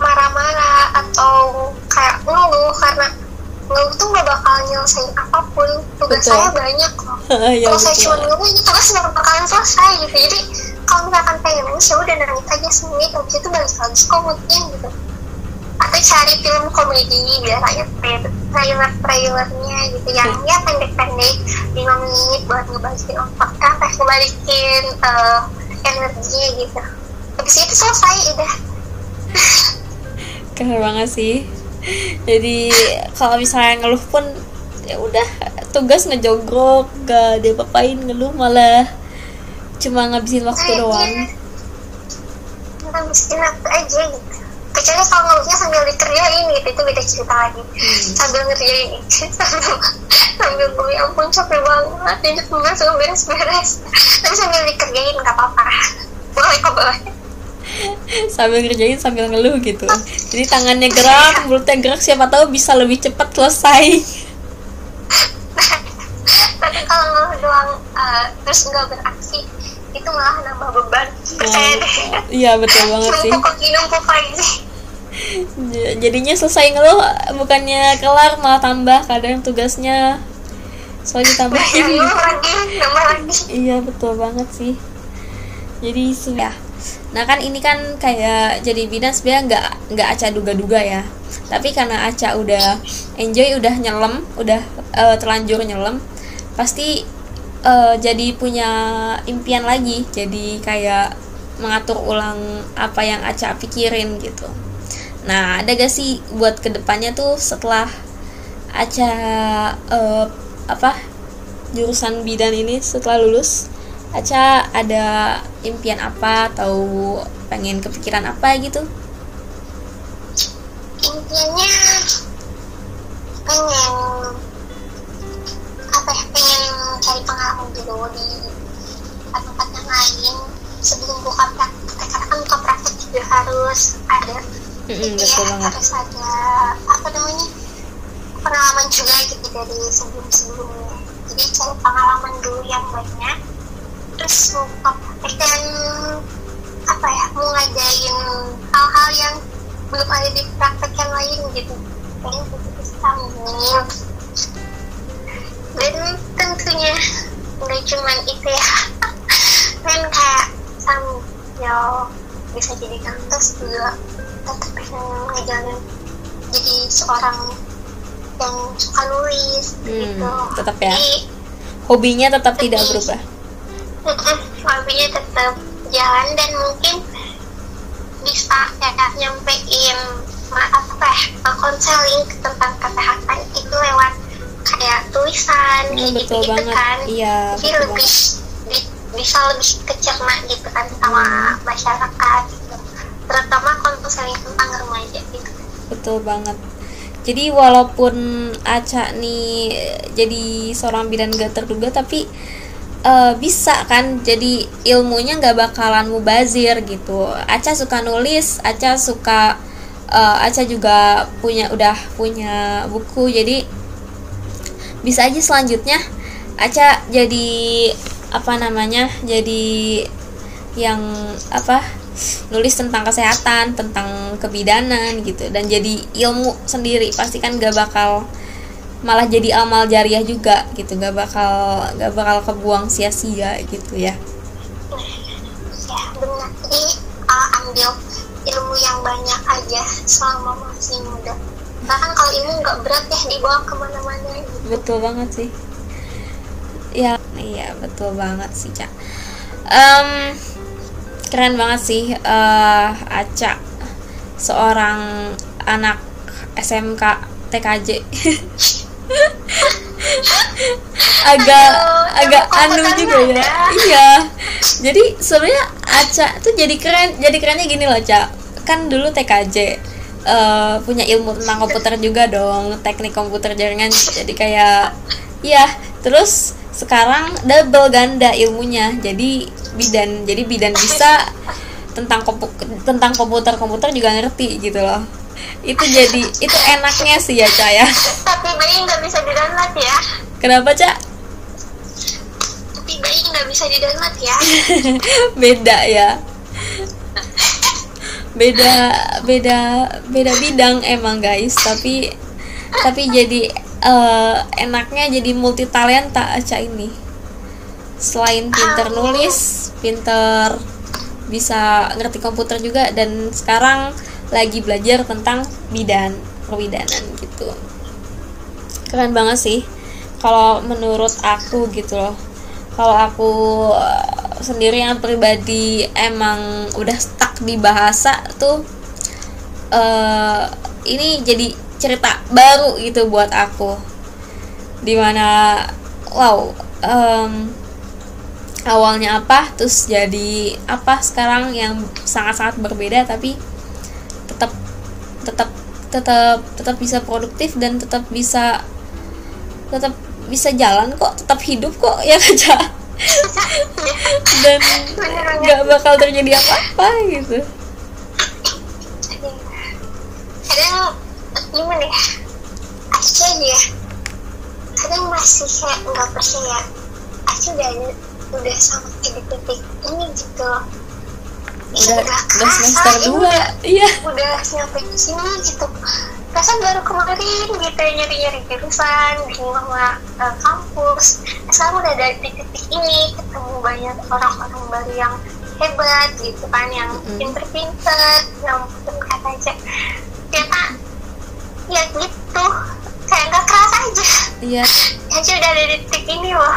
marah-marah atau kayak ngeluh karena ngeluh tuh gak bakal nyelesain apa pun. Tugas betul. saya banyak ya, kalau saya cuma ngeluh ini tugas gak bakalan selesai gitu. Jadi kalau misalkan pengen nangis ya udah nangis aja semenit habis itu balik lagi kok moodnya gitu. Atau cari film komedi biar kayak trailer trailernya gitu. Yang ya pendek-pendek 5 menit buat ngebalikin otak apa ngebalikin uh, energinya gitu. Habis itu selesai udah. Keren banget sih. Jadi kalau misalnya ngeluh pun ya udah tugas ngejogrok gak dia papain ngeluh malah cuma ngabisin waktu doang. Ngabisin waktu aja gitu. Kecuali kalau ngeluhnya sambil dikerjain gitu itu beda cerita lagi. Hmm. sambil ngerjain. Sambil sambil gue ya ampun capek banget ini tugas gue beres-beres. Tapi sambil dikerjain nggak apa-apa. Boleh kok boleh. Sambil ngerjain sambil ngeluh gitu. Jadi tangannya gerak mulutnya gerak siapa tahu bisa lebih cepat selesai kalau ngeluh doang uh, terus nggak beraksi itu malah nambah beban. Oh, iya betul banget sih. numpuk lagi jadinya selesai ngeluh bukannya kelar malah tambah kadang tugasnya. Soalnya tambah lagi, lagi. iya betul banget sih. Jadi sudah nah kan ini kan kayak jadi bidan sebenarnya nggak nggak aca duga-duga ya. Tapi karena aca udah enjoy udah nyelam udah uh, terlanjur nyelam pasti uh, jadi punya impian lagi jadi kayak mengatur ulang apa yang aca pikirin gitu nah ada gak sih buat ke depannya tuh setelah aca uh, apa jurusan bidan ini setelah lulus Aca ada impian apa atau pengen kepikiran apa gitu? Impiannya mm-hmm, betul ya, banget. harus ada apa namanya pengalaman juga gitu dari sebelum sebelumnya jadi cari pengalaman dulu yang banyak. Terus mau dan apa ya mau ngajain hal-hal yang belum ada di praktek yang lain gitu. Pengen begitu sambil. Dan tentunya nggak cuma itu ya. Kan kayak sambil bisa jadi kantos juga tetap ngejalanin jadi seorang yang suka nulis hmm, gitu. tetap ya. Jadi, hobinya tetap tidak berubah? Hobinya tetap jalan dan mungkin bisa ya nyampein apa ya konseling tentang kesehatan itu lewat kayak tulisan hmm, kayak betul gitu, banget. kan. Iya, jadi lebih di, bisa lebih kecerna gitu kan sama hmm. masyarakat terutama konseling tentang remaja gitu. Betul banget. Jadi walaupun Aca nih jadi seorang bidan gak terduga tapi uh, bisa kan jadi ilmunya nggak bakalan mubazir gitu. Aca suka nulis Aca suka uh, Aca juga punya udah punya buku jadi bisa aja selanjutnya Aca jadi apa namanya jadi yang apa nulis tentang kesehatan tentang kebidanan gitu. Dan jadi ilmu sendiri. Pasti kan gak bakal malah jadi amal jariah juga gitu. Nggak bakal nggak bakal kebuang sia-sia gitu ya. Ya benar. Jadi uh, ambil ilmu yang banyak aja selama masih muda. Bahkan kalau ilmu nggak berat ya dibawa ke mana-mana gitu. betul banget sih. Ya iya betul banget sih cak. Um, keren banget sih uh, Aca seorang anak SMK TKJ agak agak anu juga ya. Iya jadi sebenarnya Aca tuh jadi keren jadi kerennya gini loh Ca kan dulu TKJ uh, eh, punya ilmu tentang komputer juga dong teknik komputer jaringan. Jadi kayak iya terus sekarang double ganda ilmunya. Jadi bidan jadi bidan bisa tentang kompu tentang komputer komputer juga ngerti gitu loh. Itu jadi itu enaknya sih ya cak ya. Tapi bayi nggak bisa di download ya. Kenapa cak tapi bayi nggak bisa di download ya. Beda ya. Beda beda beda bidang emang guys. Tapi tapi jadi uh, enaknya jadi multi talenta Aca ini selain pinter nulis pinter bisa ngerti komputer juga dan sekarang lagi belajar tentang bidan perbidanan gitu. Keren banget sih kalau menurut aku gitu loh. Kalau aku uh, sendiri yang pribadi emang udah stuck di bahasa tuh uh, ini jadi cerita baru gitu buat aku. Di mana wow um, awalnya apa terus jadi apa sekarang yang sangat-sangat berbeda tapi tetap tetap tetap tetap bisa produktif dan tetap bisa tetap bisa jalan kok tetap hidup kok ya kaca dan nggak bakal terjadi apa-apa gitu. Kadang gimana ya? Aja ya kadang masih kayak nggak percaya. Aja udah udah sampai di titik ini gitu udah udah semester dua. iya. udah nyampe di sini gitu. Perasaan baru kemarin gitu nyari-nyari jurusan di sama uh, kampus. Sekarang udah dari titik ini ketemu banyak orang-orang baru yang hebat gitu kan yang mm-hmm. pinter-pinter yang pun kata aja ternyata ya gitu. Kayak nggak keras aja. Iya. Aja udah ada di titik ini loh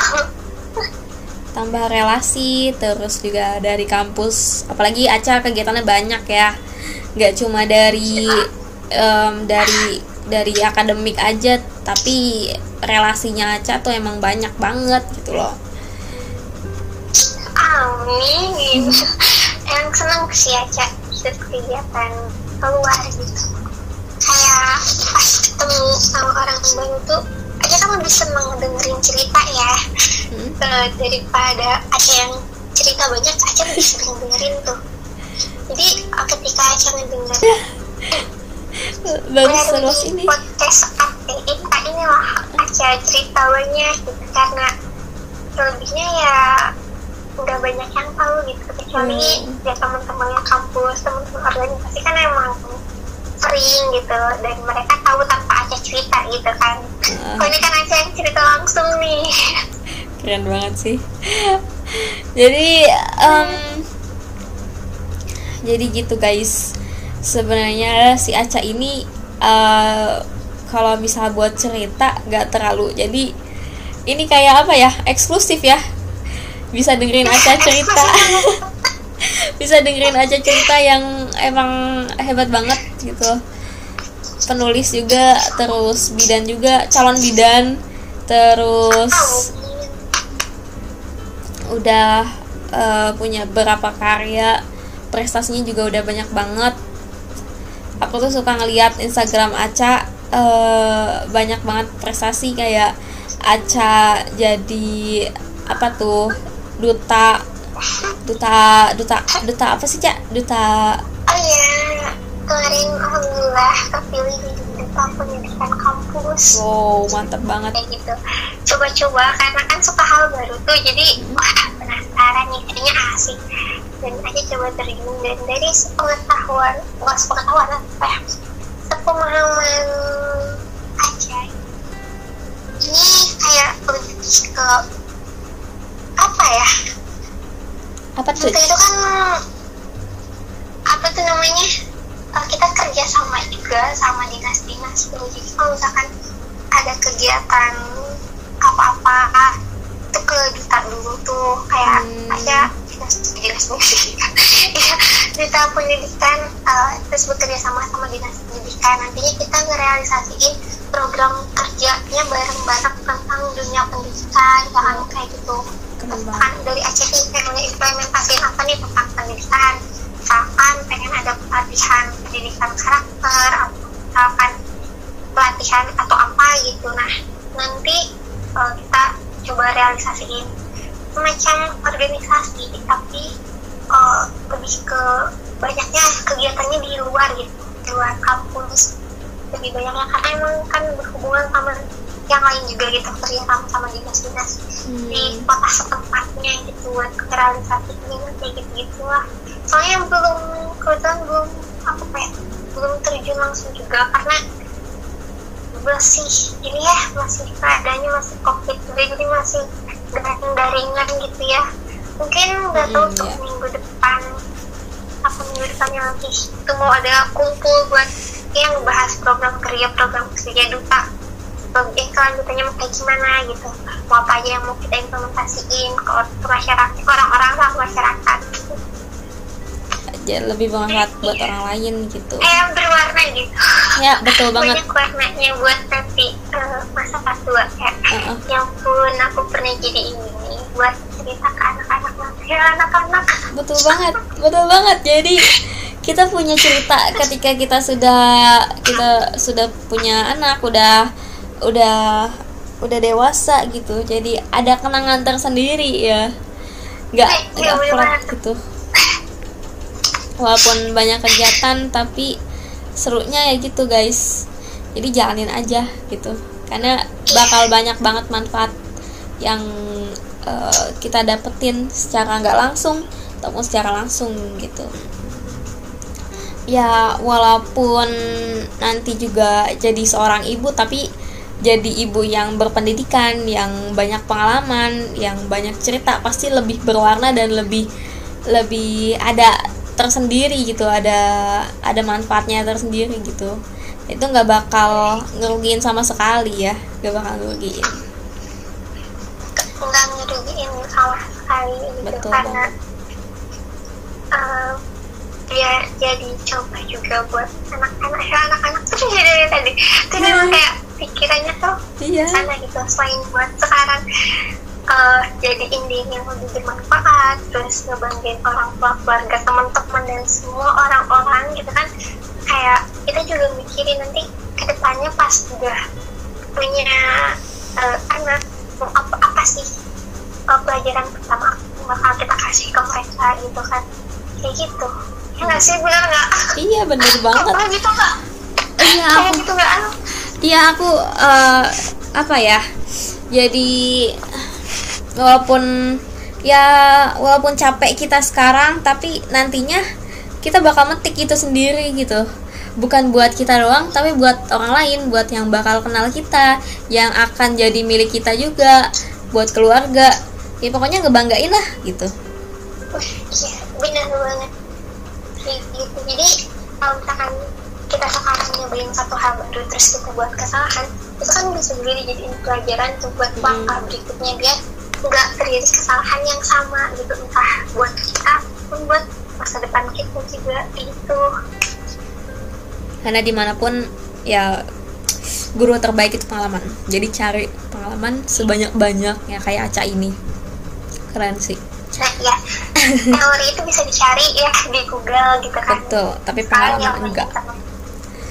tambah relasi terus juga dari kampus apalagi acara kegiatannya banyak ya. Nggak cuma dari um, dari dari akademik aja tapi relasinya Aca tuh emang banyak banget gitu loh. Amin. Yang seneng sih Aca ikut kegiatan keluar gitu. Kayak pas ketemu sama orang baru tuh aja kan lebih seneng dengerin cerita ya. Hmm. uh, daripada ada yang cerita banyak aja lebih seneng dengerin tuh. Jadi ketika aja ngedengerin bagus terus ini. podcast Ika inilah aja cerita banyak gitu. Karena lebihnya ya udah banyak yang tahu gitu. Kecuali hmm. ya teman-temannya kampus teman-teman organisasi kan emang sering gitu dan mereka tahu tanpa aja cerita gitu kan. Uh. oh ini kan aja yang cerita langsung nih. Keren banget sih. Jadi um, jadi gitu guys. Sebenarnya si Aca ini uh, kalau misal buat cerita gak terlalu jadi ini kayak apa ya eksklusif ya. Bisa dengerin Aca cerita bisa dengerin aja cerita yang emang hebat banget gitu. Penulis juga terus bidan juga calon bidan terus udah uh, punya beberapa karya prestasinya juga udah banyak banget. Aku tuh suka ngeliat Instagram Aca uh, banyak banget prestasi kayak Aca jadi apa tuh duta duta duta duta apa sih cak? Duta oh iya kemarin alhamdulillah kepilih di duta pendidikan kampus. Wow mantap banget. Kayak gitu. Coba-coba karena kan suka hal baru tuh jadi hmm. wah penasaran nih kayaknya asik. Dan aja coba terjun dan dari sepengetahuan nggak sepengetahuan apa ya? Sepemahaman aja. Ini kayak lebih ke apa ya apa tuh? Itu kan apa tuh namanya? Uh, kita kerja sama juga sama dinas-dinas tuh. Jadi kalau misalkan ada kegiatan apa-apa itu ke duta dulu tuh. Kayak hmm. aja dinas ya duta pendidikan uh, terus bekerja sama sama dinas pendidikan. Nantinya kita ngerealisasiin program kerjanya bareng-bareng tentang dunia pendidikan jangan kayak gitu kan dari Aceh pengen implementasi apa nih tentang pendidikan misalkan pengen ada pelatihan pendidikan karakter atau misalkan pelatihan atau apa gitu. Nah nanti uh, kita coba realisasiin semacam organisasi tapi uh, lebih ke banyaknya kegiatannya di luar gitu di luar kampus. Lebih banyaknya karena emang kan berhubungan sama yang lain juga gitu kerja sama sama dinas-dinas hmm. di kota setempatnya gitu buat realisasinya kayak gitu gitu lah soalnya belum kebetulan belum apa kayak belum terjun langsung juga karena masih ini ya masih keadaannya masih covid jadi masih daring daringan gitu ya mungkin nggak tahu hmm, untuk iya. minggu depan apa minggu depannya lagi itu mau ada kumpul buat yang bahas program kerja program kerja duta eh kelanjutannya mau kayak gimana gitu. Mau apa aja yang mau kita implementasiin ke masyarakat orang-orang lah masyarakat. Gitu. jadi lebih bermanfaat buat orang lain gitu. Eh berwarna gitu. Ya betul banget. Banyak warnanya buat nanti uh, masa pas tua kayak Uh-uh. ya ampun aku pernah jadi ini buat cerita ke anak-anak ya anak-anak. Betul banget betul banget. Jadi kita punya cerita ketika kita sudah kita sudah punya anak udah udah udah dewasa gitu. Jadi ada kenangan tersendiri ya. Nggak Iya, nggak flat gitu. Walaupun banyak kegiatan tapi serunya ya gitu guys. Jadi jalanin aja gitu. Karena bakal banyak banget manfaat yang eh, kita dapetin secara nggak langsung ataupun secara langsung gitu. Ya walaupun nanti juga jadi seorang ibu tapi jadi ibu yang berpendidikan yang banyak pengalaman yang banyak cerita pasti lebih berwarna dan lebih lebih ada tersendiri gitu ada ada manfaatnya tersendiri gitu. Itu nggak bakal ngerugiin sama sekali ya nggak bakal ngerugiin. Nggak ngerugiin sama sekali gitu Betul karena dia jadi coba juga buat anak-anak ya anak-anak ya dari tadi. Itu Iya. memang kayak pikirannya tuh iya. sana gitu selain buat sekarang eh, jadi indie yang lebih bermanfaat terus ngebanggain orang tua keluarga teman-teman dan semua orang-orang gitu kan. Kayak kita juga mikirin nanti ke depannya pas udah punya eh, anak mau apa apa sih eh, pelajaran pertama bakal kita kasih ke mereka gitu kan. Kayak gitu ya nggak sih benar nggak? Iya bener banget. Kayak gitu nggak? Iya aku gitu nggak? Iya aku eh, apa ya? Jadi walaupun ya walaupun capek kita sekarang tapi nantinya kita bakal metik itu sendiri gitu. Bukan buat kita doang tapi buat orang lain buat yang bakal kenal kita yang akan jadi milik kita juga buat keluarga. Ya pokoknya ngebanggain lah gitu. Wah, iya benar banget jadi kalau misalkan kita sekarang nyobain satu hal baru terus kita buat kesalahan itu kan bisa jadi dijadiin pelajaran tuh buat Hmm. langkah berikutnya biar nggak terjadi kesalahan yang sama gitu. Entah buat kita pun buat masa depan kita juga gitu. Karena di mana pun ya guru terbaik itu pengalaman. Jadi cari pengalaman sebanyak banyaknya kayak Aca ini. Keren sih nah ya. Teori itu bisa dicari ya di Google gitu kan. Betul tapi pengalaman enggak.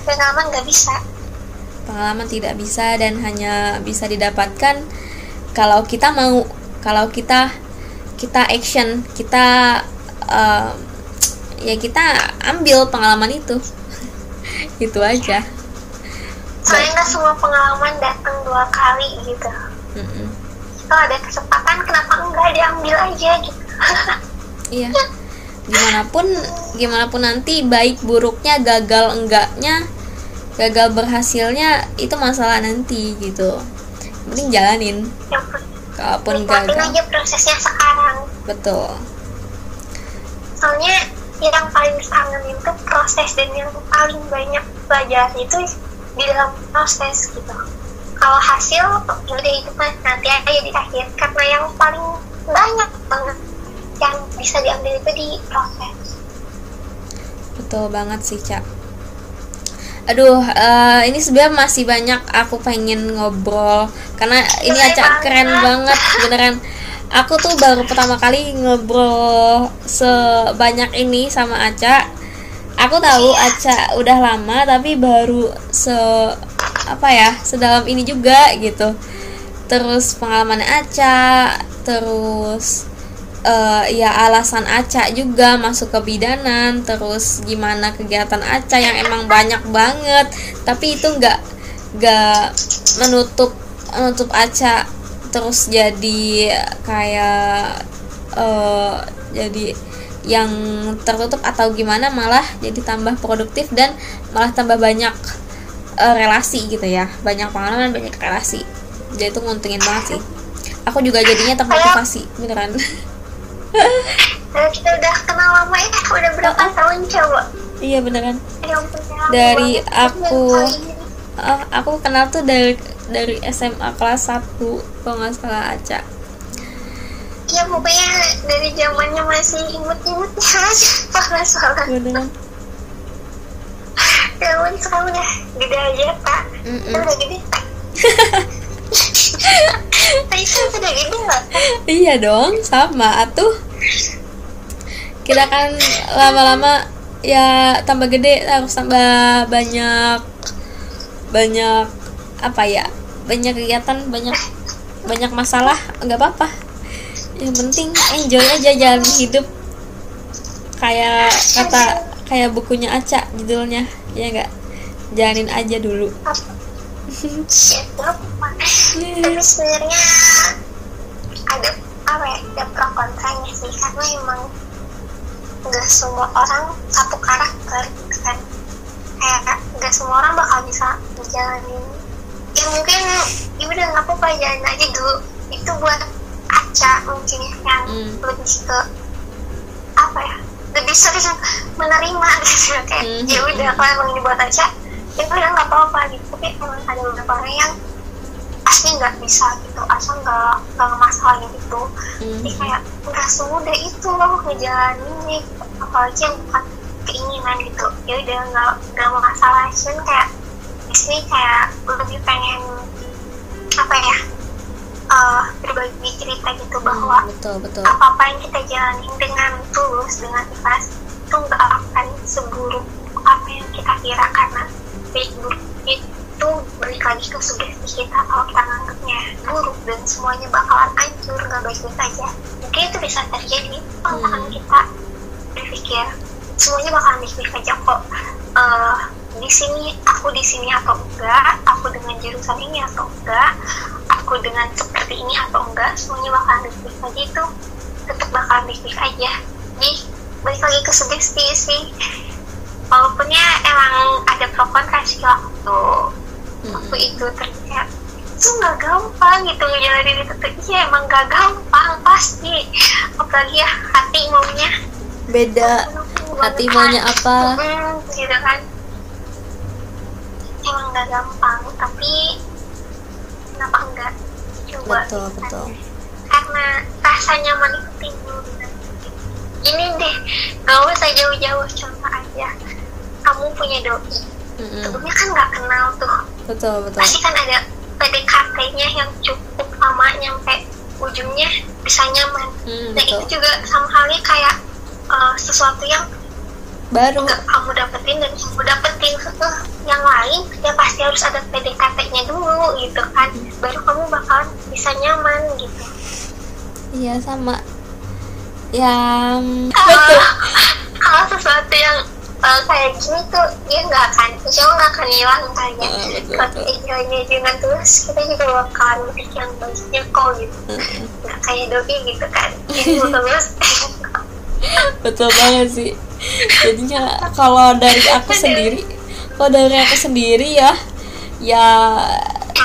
pengalaman nggak bisa. Pengalaman tidak bisa dan hanya bisa didapatkan kalau kita mau kalau kita kita action kita eh, ya kita ambil pengalaman itu. Itu aja. Soalnya nggak semua pengalaman datang dua kali gitu. Mm-mm. Kalau ada kesempatan kenapa enggak diambil aja gitu. Iya. Gimana pun gimana pun nanti baik buruknya gagal enggaknya gagal berhasilnya itu masalah nanti gitu. Penting jalanin. Penting. Kalaupun gagal. aja prosesnya sekarang. Betul. Soalnya yang paling kangen itu proses dan yang paling banyak pelajaran itu di dalam proses gitu kalau hasil udah itu mah nanti aja di akhir karena yang paling banyak banget yang bisa diambil itu di proses Betul banget sih, Cak. Aduh, eh, ini sebenarnya masih banyak aku pengen ngobrol karena ini Keren Aca keren banget. banget beneran. Aku tuh baru pertama kali ngobrol sebanyak ini sama Aca. Aku tahu Aca udah lama tapi baru se apa ya, sedalam ini juga gitu. Terus pengalaman Aca, terus eh, ya alasan Aca juga masuk ke bidanan terus gimana kegiatan Aca yang emang banyak banget tapi itu nggak nggak menutup menutup Aca terus jadi kayak eh, jadi yang tertutup atau gimana malah jadi tambah produktif dan malah tambah banyak eh, relasi gitu ya. Banyak pengalaman banyak relasi. Jadi itu nguntungin banget sih. Aku juga jadinya termotivasi beneran. Kita udah kenal lama ya, udah berapa tahun coba? iya beneran. Ya ya Dari aku-. Ah, aku kenal tuh dari dari SMA kelas 1 kalau nggak salah Aca. Iya pokoknya dari zamannya masih imut-imut. Ya parah-parah. beneran Ya ampun sekarang udah gede aja pak. Kita udah gede. Kan gede iya dong sama. Atuh. Kita kan lama-lama ya tambah gede harus tambah banyak banyak apa ya banyak kegiatan banyak banyak masalah. Nggak apa-apa. Yang penting enjoy aja jalan hidup. Kayak kata kayak bukunya Aca judulnya ya nggak jalanin aja dulu. Tapi sebenarnya ada apa ya? Ada pro kontranya sih karena emang nggak semua orang satu karakter kan. Kayak nggak semua orang bakal bisa menjalani. Ya mungkin ya udah nggak apa-apa aja dulu. Itu buat Aca mungkin ya, yang Hmm. lebih ke apa ya? Lebih sering menerima gitu. Kayak Hmm. ya udah kalau emang ini buat Aca ya udah nggak apa-apa gitu. Tapi emang ada beberapa orang yang asli nggak bisa gitu. Asal nggak nggak masalah gitu jadi Mhm. kayak nggak semudah itu loh ngejalaninnya gitu. apalagi yang bukan keinginan gitu. Ya udah nggak nggak masalah cuman kayak di sini kayak lebih pengen apa ya eh, berbagi cerita gitu bahwa betul betul. apa apa yang kita jalanin dengan tulus dengan ikhlas itu nggak akan seburuk apa yang kita kira. Karena baik buruk itu balik lagi ke sugesti kita. Kalau kita nganggapnya buruk dan semuanya bakalan hancur nggak baik-baik aja mungkin itu bisa terjadi. Kalau Hmm. kita berpikir semuanya bakalan baik-baik aja kok. Eh, di sini aku di sini atau enggak aku dengan jurusan ini atau enggak aku dengan seperti ini atau enggak semuanya bakalan baik-baik aja itu. Tetap bakalan baik-baik aja. Jadi balik lagi ke sugesti sih. Walaupun ya emang ada pro kontra sih waktu waktu Mhm. itu terlihat itu nggak gampang gitu ngejalanin itu. Tuh iya emang nggak gampang pasti. Apalagi ya hati maunya. Beda hati maunya apa? Hmm, gitu kan. Emang nggak gampang tapi kenapa enggak? Coba. Betul kan. betul. Karena rasa nyaman itu timbul ini deh gak usah jauh-jauh contoh aja. Kamu punya doi. Mhm. sebelumnya kan nggak kenal tuh. Betul betul. Pasti kan ada PDKT-nya yang cukup lama nyampe ujungnya bisa nyaman. Hmm, nah betul. itu juga sama halnya kayak uh, sesuatu yang baru. Nggak kamu dapetin dan kamu dapetin. Uh, yang lain ya pasti harus ada PDKT-nya dulu gitu kan. Baru kamu bakalan bisa nyaman gitu. Iya sama. Yang betul kalau sesuatu yang uh, kayak gini tuh dia nggak akan insya Allah nggak akan hilang kayaknya. Ah, kalau jalannya dengan tulus kita juga bakalan berpikir yang baiknya kok gitu. Mhm. nggak kayak doi gitu kan. Ini tulus betul banget sih jadinya kalau dari aku sendiri kalau dari aku sendiri ya ya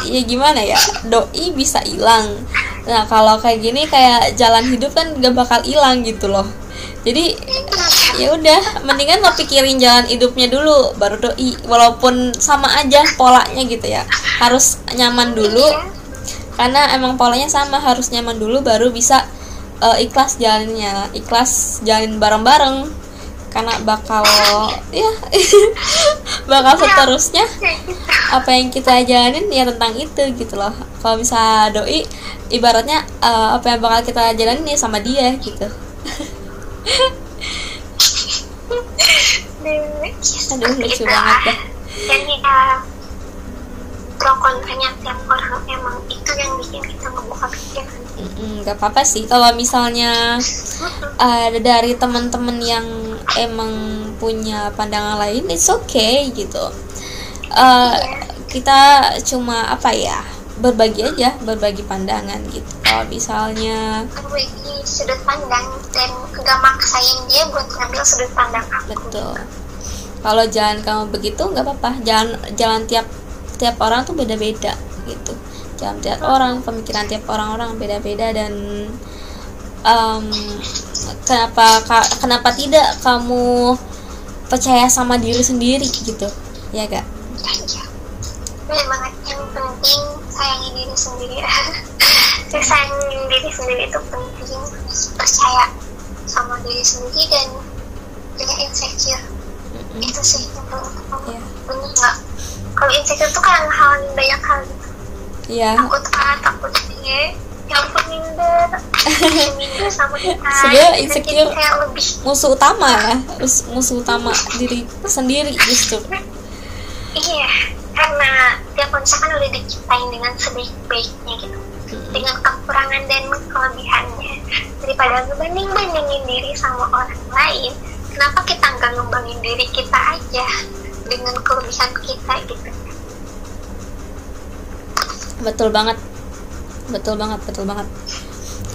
ya gimana ya doi bisa hilang. Nah kalau kayak gini kayak jalan hidup kan gak bakal hilang gitu loh. Jadi ya udah mendingan lo pikirin jalan hidupnya dulu baru doi. Walaupun sama aja polanya gitu ya harus nyaman dulu. Karena emang polanya sama harus nyaman dulu baru bisa eh, ikhlas jalannya ikhlas jalan bareng-bareng karena bakal ya bakal seterusnya apa yang kita jalanin ya tentang itu gitu loh. Kalau bisa doi ibaratnya eh, apa yang bakal kita jalanin ya sama dia gitu. Aduh lucu banget dah. Ya pro kontranya tiap orang. Emang itu yang bikin kita ngebuka pikiran. Nggak apa-apa sih. Kalau misalnya ada dari teman-teman yang emang punya pandangan lain it's okay gitu. Eh, kita cuma apa ya berbagi aja berbagi pandangan gitu. Kalau misalnya berbagi sudut pandang dan gak maksain dia buat ngambil sudut pandang aku. Betul. Kalau jalan kamu begitu nggak apa-apa. Jalan jalan tiap tiap orang tuh beda-beda gitu jalan tiap orang pemikiran tiap orang-orang beda-beda dan um, kenapa ka- kenapa tidak kamu percaya sama diri sendiri gitu ya gak Iya. Banget yang penting sayangi diri sendiri. Ya, sayangi diri sendiri itu penting. Percaya sama diri sendiri dan jangan insecure. Mm-mm. Itu sih yang utama. Iya. Nggak? Kalau insecure tuh kan hal banyak hal gitu. Iya. Takut A, takut B, yang ampun minder, minder sama kita. Sebenarnya insecure- kayak lebih musuh utama ya. Mus- musuh utama diri sendiri justru. Iya, karena tiap manusia kan udah diciptain dengan sebaik-baiknya gitu. Dengan kekurangan dan kelebihannya. Daripada ngebanding-bandingin diri sama orang lain kenapa kita nggak ngembangin diri kita aja dengan kelebihan kita gitu. Betul banget. Betul banget betul banget.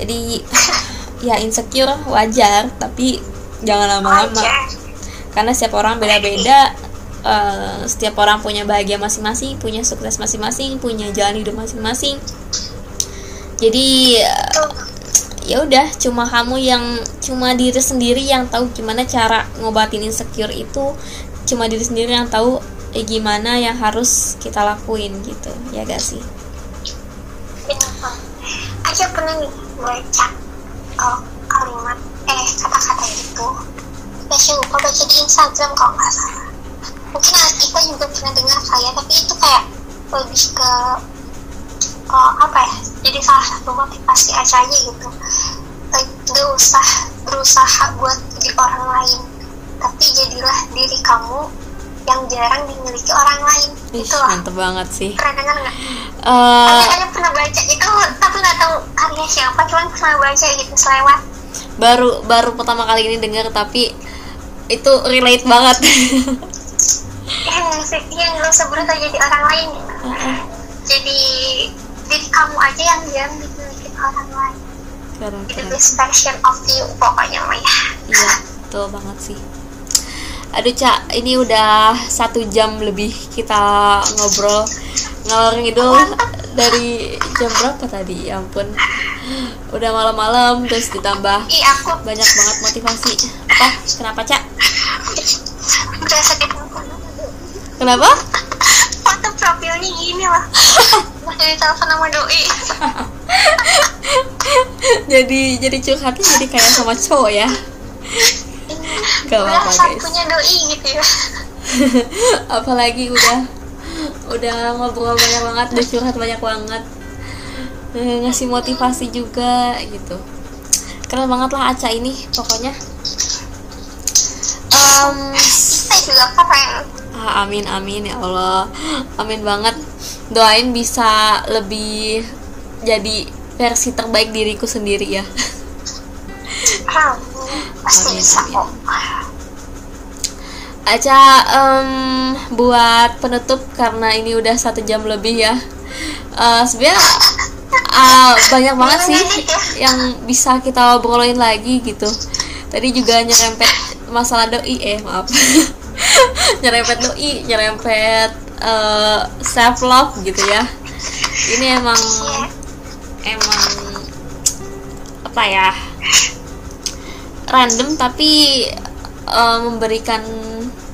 Jadi ya insecure wajar tapi jangan lama-lama. Karena setiap orang beda-beda eh, setiap orang punya bahagia masing-masing punya sukses masing-masing punya jalan hidup masing-masing. Jadi Tuh, ya udah cuma kamu yang cuma diri sendiri yang tahu gimana cara ngobatin insecure itu cuma diri sendiri yang tahu eh, gimana yang harus kita lakuin gitu. Ya gak sih. Aja pernah nih baca oh, kalimat eh kata-kata itu. Saya lupa baca di Instagram kalau nggak salah. Mungkin kita juga pernah dengar kali ya tapi itu kayak lebih ke oh, apa ya jadi salah satu motivasi aja gitu. Gak usah berusaha buat jadi orang lain tapi jadilah diri kamu yang jarang dimiliki orang lain. Ih, itu lah. mantep banget sih. Pernah dengar nggak? Eh, Aku kayaknya pernah baca itu tapi nggak tahu karya siapa cuman pernah baca gitu selewat. baru baru pertama kali ini dengar tapi itu relate banget. Yang yang nggak usah berusaha jadi orang lain. Gitu jadi diri kamu aja yang jangan dimiliki orang lain. Keren the keren. best version of you pokoknya mah ya iya betul banget sih aduh cak ini udah satu jam lebih kita ngobrol. Ngalor ngidul dari jam berapa tadi? Ya ampun. Udah malam-malam terus ditambah ih aku banyak banget motivasi. Apa? Kenapa cak? Kenapa? Foto profilnya gini lah masih di telepon sama doi. Jadi jadi curhatnya jadi kayak sama cowok ya gak apa-apa guys? punya doi gitu ya. Apalagi udah udah ngobrol banyak banget udah curhat banyak banget. Eh, ngasih motivasi juga gitu. Keren banget lah Aca ini pokoknya. Em, kita juga ah, amin amin ya Allah. Amin banget. Doain bisa lebih jadi versi terbaik diriku sendiri ya. Pasti bisa kok Aca em, buat penutup karena ini udah satu jam lebih ya. Eh, Sebenarnya ah, banyak banget sih yang bisa kita obrolin lagi gitu. Tadi juga nyerempet masalah doi eh maaf. nyerempet doi, nyerempet self love gitu ya. Ini emang emang apa ya? Random tapi eh, memberikan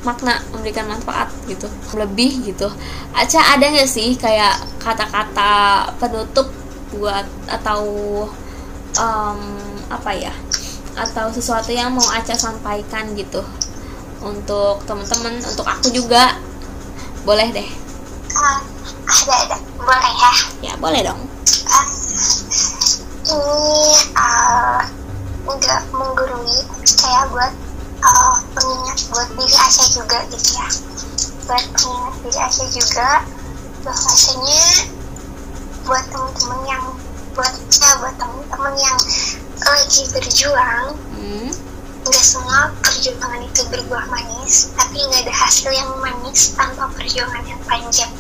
makna memberikan manfaat gitu. Lebih gitu. Aca ada nggak sih kayak kata-kata penutup buat atau em, apa ya atau sesuatu yang mau Aca sampaikan gitu untuk teman-teman untuk aku juga? Boleh deh. Ah, ada ada. Boleh ya? Ya boleh dong. Ah, ini ah, nggak menggurui kayak buat ah, pengingat buat diri Asya juga gitu ya. Buat pengingat diri Asya juga bahwasanya buat teman-teman yang buat ya buat teman-teman yang lagi berjuang. Hmm, nggak semua perjuangan itu berbuah manis tapi nggak ada hasil yang manis tanpa perjuangan yang panjang.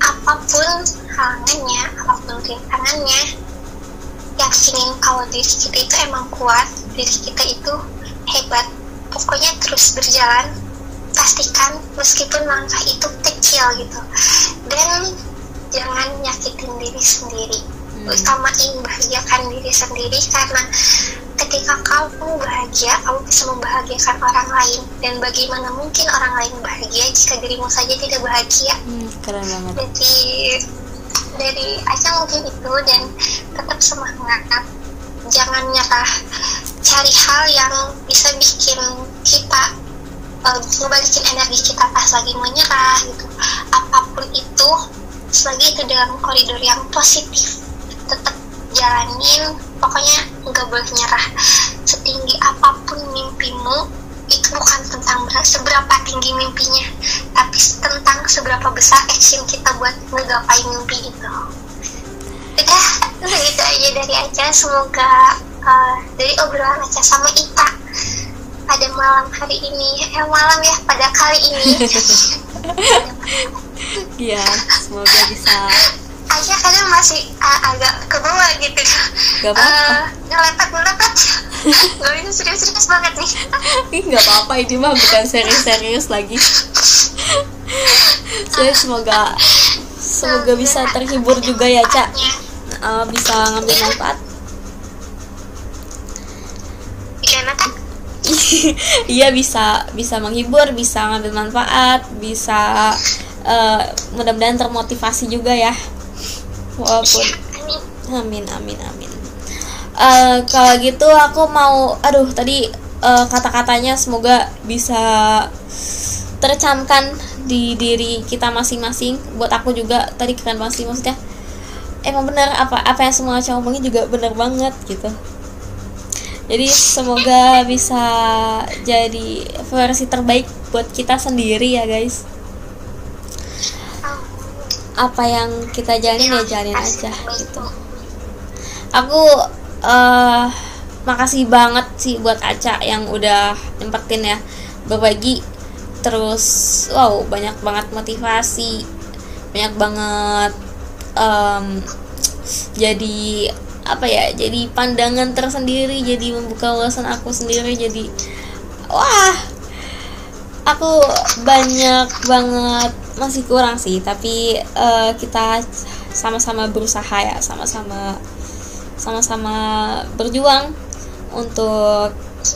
Apa pun halangannya apa pun rintangannya yakinin kalau diri kita itu emang kuat diri kita itu hebat. Pokoknya terus berjalan pastikan meskipun langkah itu kecil gitu. Dan jangan nyakitin diri sendiri. Hmm. utamain bahagiakan diri sendiri karena ketika kamu bahagia kamu bisa membahagiakan orang lain. Dan bagaimana mungkin orang lain bahagia jika dirimu saja tidak bahagia? Hmm, keren banget. Jadi dari Aca mungkin itu dan tetap semangat. Jangan nyerah. Cari hal yang bisa bikin kita uh, ngebalikin energi kita pas lagi mau nyerah gitu. Apa pun itu selagi itu dalam koridor yang positif tetap jalanin. Pokoknya nggak boleh nyerah. Setinggi apa pun mimpimu itu bukan tentang ber- seberapa tinggi mimpinya tapi tentang seberapa besar action kita buat ngegapai mimpi itu. Udah itu aja dari Aca. Semoga uh, dari obrolan Aca sama Ita pada malam hari ini. Eh malam ya pada kali ini. Iya, semoga bisa Aca kadang masih uh, agak ke bawah gitu Gak apa-apa. Eh, ngelepet ngelepet nggak bisa serius-serius banget nih Ih, nggak apa-apa ini mah bukan serius-serius lagi. Saya semoga semoga bisa terhibur juga ya, Cak. Eh, bisa ngambil manfaat. gimana kan Iya bisa bisa menghibur, bisa ngambil manfaat, bisa eh, mudah-mudahan termotivasi juga ya. Walaupun Amin. Amin amin. Eh kalau gitu aku mau, aduh tadi eh, kata-katanya semoga bisa tercamkan di diri kita masing-masing. Buat aku juga tadi keren banget sih maksudnya. Emang bener apa apa yang semua cowok omongin juga bener banget gitu. Jadi semoga bisa jadi versi terbaik buat kita sendiri ya guys. Apa yang kita jalanin ya jalanin aja gitu. Aku eh makasih banget sih buat Aca yang udah nyempetin ya. Berbagi terus wow banyak banget motivasi banyak banget em, jadi apa ya jadi pandangan tersendiri jadi membuka wawasan aku sendiri jadi wah aku banyak banget masih kurang sih tapi eh, kita sama-sama berusaha ya sama-sama sama-sama berjuang untuk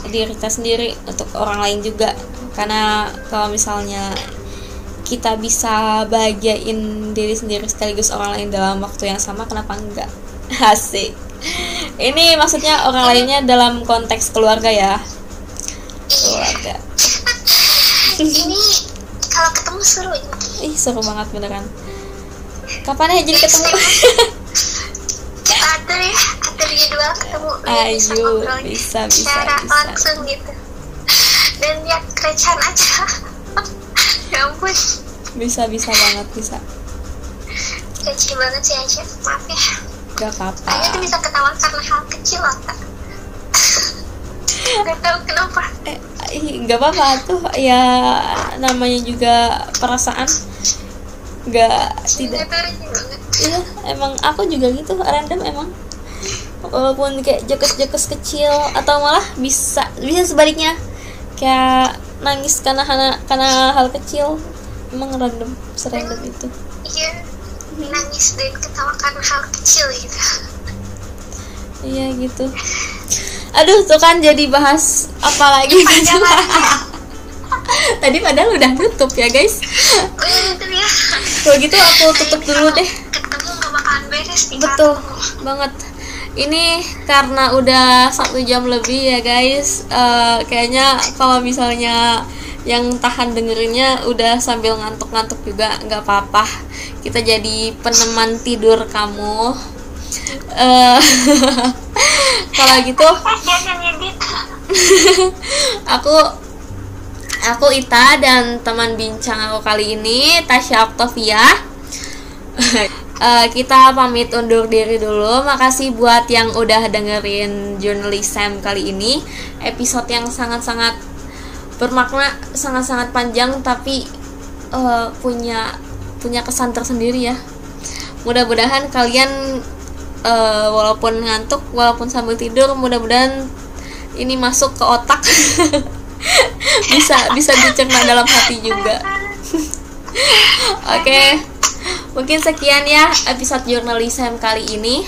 diri kita sendiri untuk orang lain juga. Karena kalau misalnya kita bisa bahagiain diri sendiri sekaligus orang lain dalam waktu yang sama kenapa enggak? Asik. Ini maksudnya orang lainnya dalam konteks keluarga ya. Keluarga ini kalau ketemu seru. Ini ih seru banget beneran. Kapan ya jadi ketemu? Kita atur ya atur jadwal ketemu. Ayo, bisa ngobrol bisa, bisa, secara bisa. langsung gitu. Dan lihat kerjaan aja. Ya ampun. Bisa bisa banget bisa. Kecil banget sih aja maaf ya. Gak apa-apa. Aja tuh bisa ketawa karena hal kecil loh kak Gak tau kenapa. Eh, nggak apa-apa tuh. Ya namanya juga perasaan. Nggak tidak. Iya emang aku juga gitu random emang. Walaupun kayak jokes-jokes kecil atau malah bisa bisa sebaliknya. Kayak nangis karena karena, karena hal kecil. Emang random serandom itu. Iya nangis dan ketawa karena hal kecil gitu iya gitu. Aduh tuh kan jadi bahas apa lagi banget. tadi? Padahal udah tutup ya guys. Oh iya ya? Kalau gitu aku tutup dulu deh. Ketemu bakalan beres nih betul banget. Ini karena udah satu jam lebih ya guys. Eh, kayaknya kalau misalnya yang tahan dengerinnya udah sambil ngantuk-ngantuk juga nggak apa-apa. Kita jadi peneman tidur kamu Eh, kalau gitu aku aku Ita dan teman bincang aku kali ini Tasya Octavia. Eh, kita pamit undur diri dulu. Makasih buat yang udah dengerin journalism kali ini. Episode yang sangat-sangat bermakna sangat-sangat panjang tapi eh, punya punya kesan tersendiri ya. Mudah-mudahan kalian eh, walaupun ngantuk walaupun sambil tidur mudah-mudahan ini masuk ke otak bisa bisa dicerna dalam hati juga oke mungkin sekian ya episode jurnalism kali ini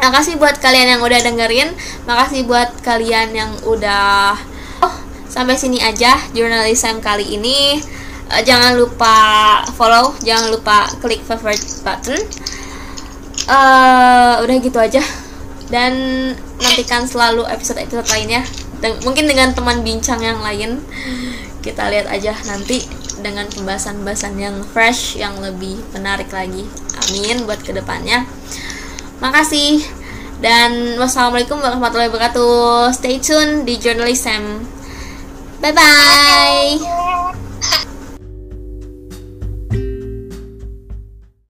Makasih buat kalian yang udah dengerin, makasih buat kalian yang udah oh, sampai sini aja jurnalism kali ini. Uh, jangan lupa follow, jangan lupa klik favorite button. Uh, udah gitu aja. Dan nantikan selalu episode-episode lainnya. Dan mungkin dengan teman bincang yang lain. Kita lihat aja nanti dengan pembahasan-pembahasan yang fresh, yang lebih menarik lagi. Amin buat ke depannya. Makasih. Dan wassalamualaikum warahmatullahi wabarakatuh. Stay tune di Journalism. Bye bye.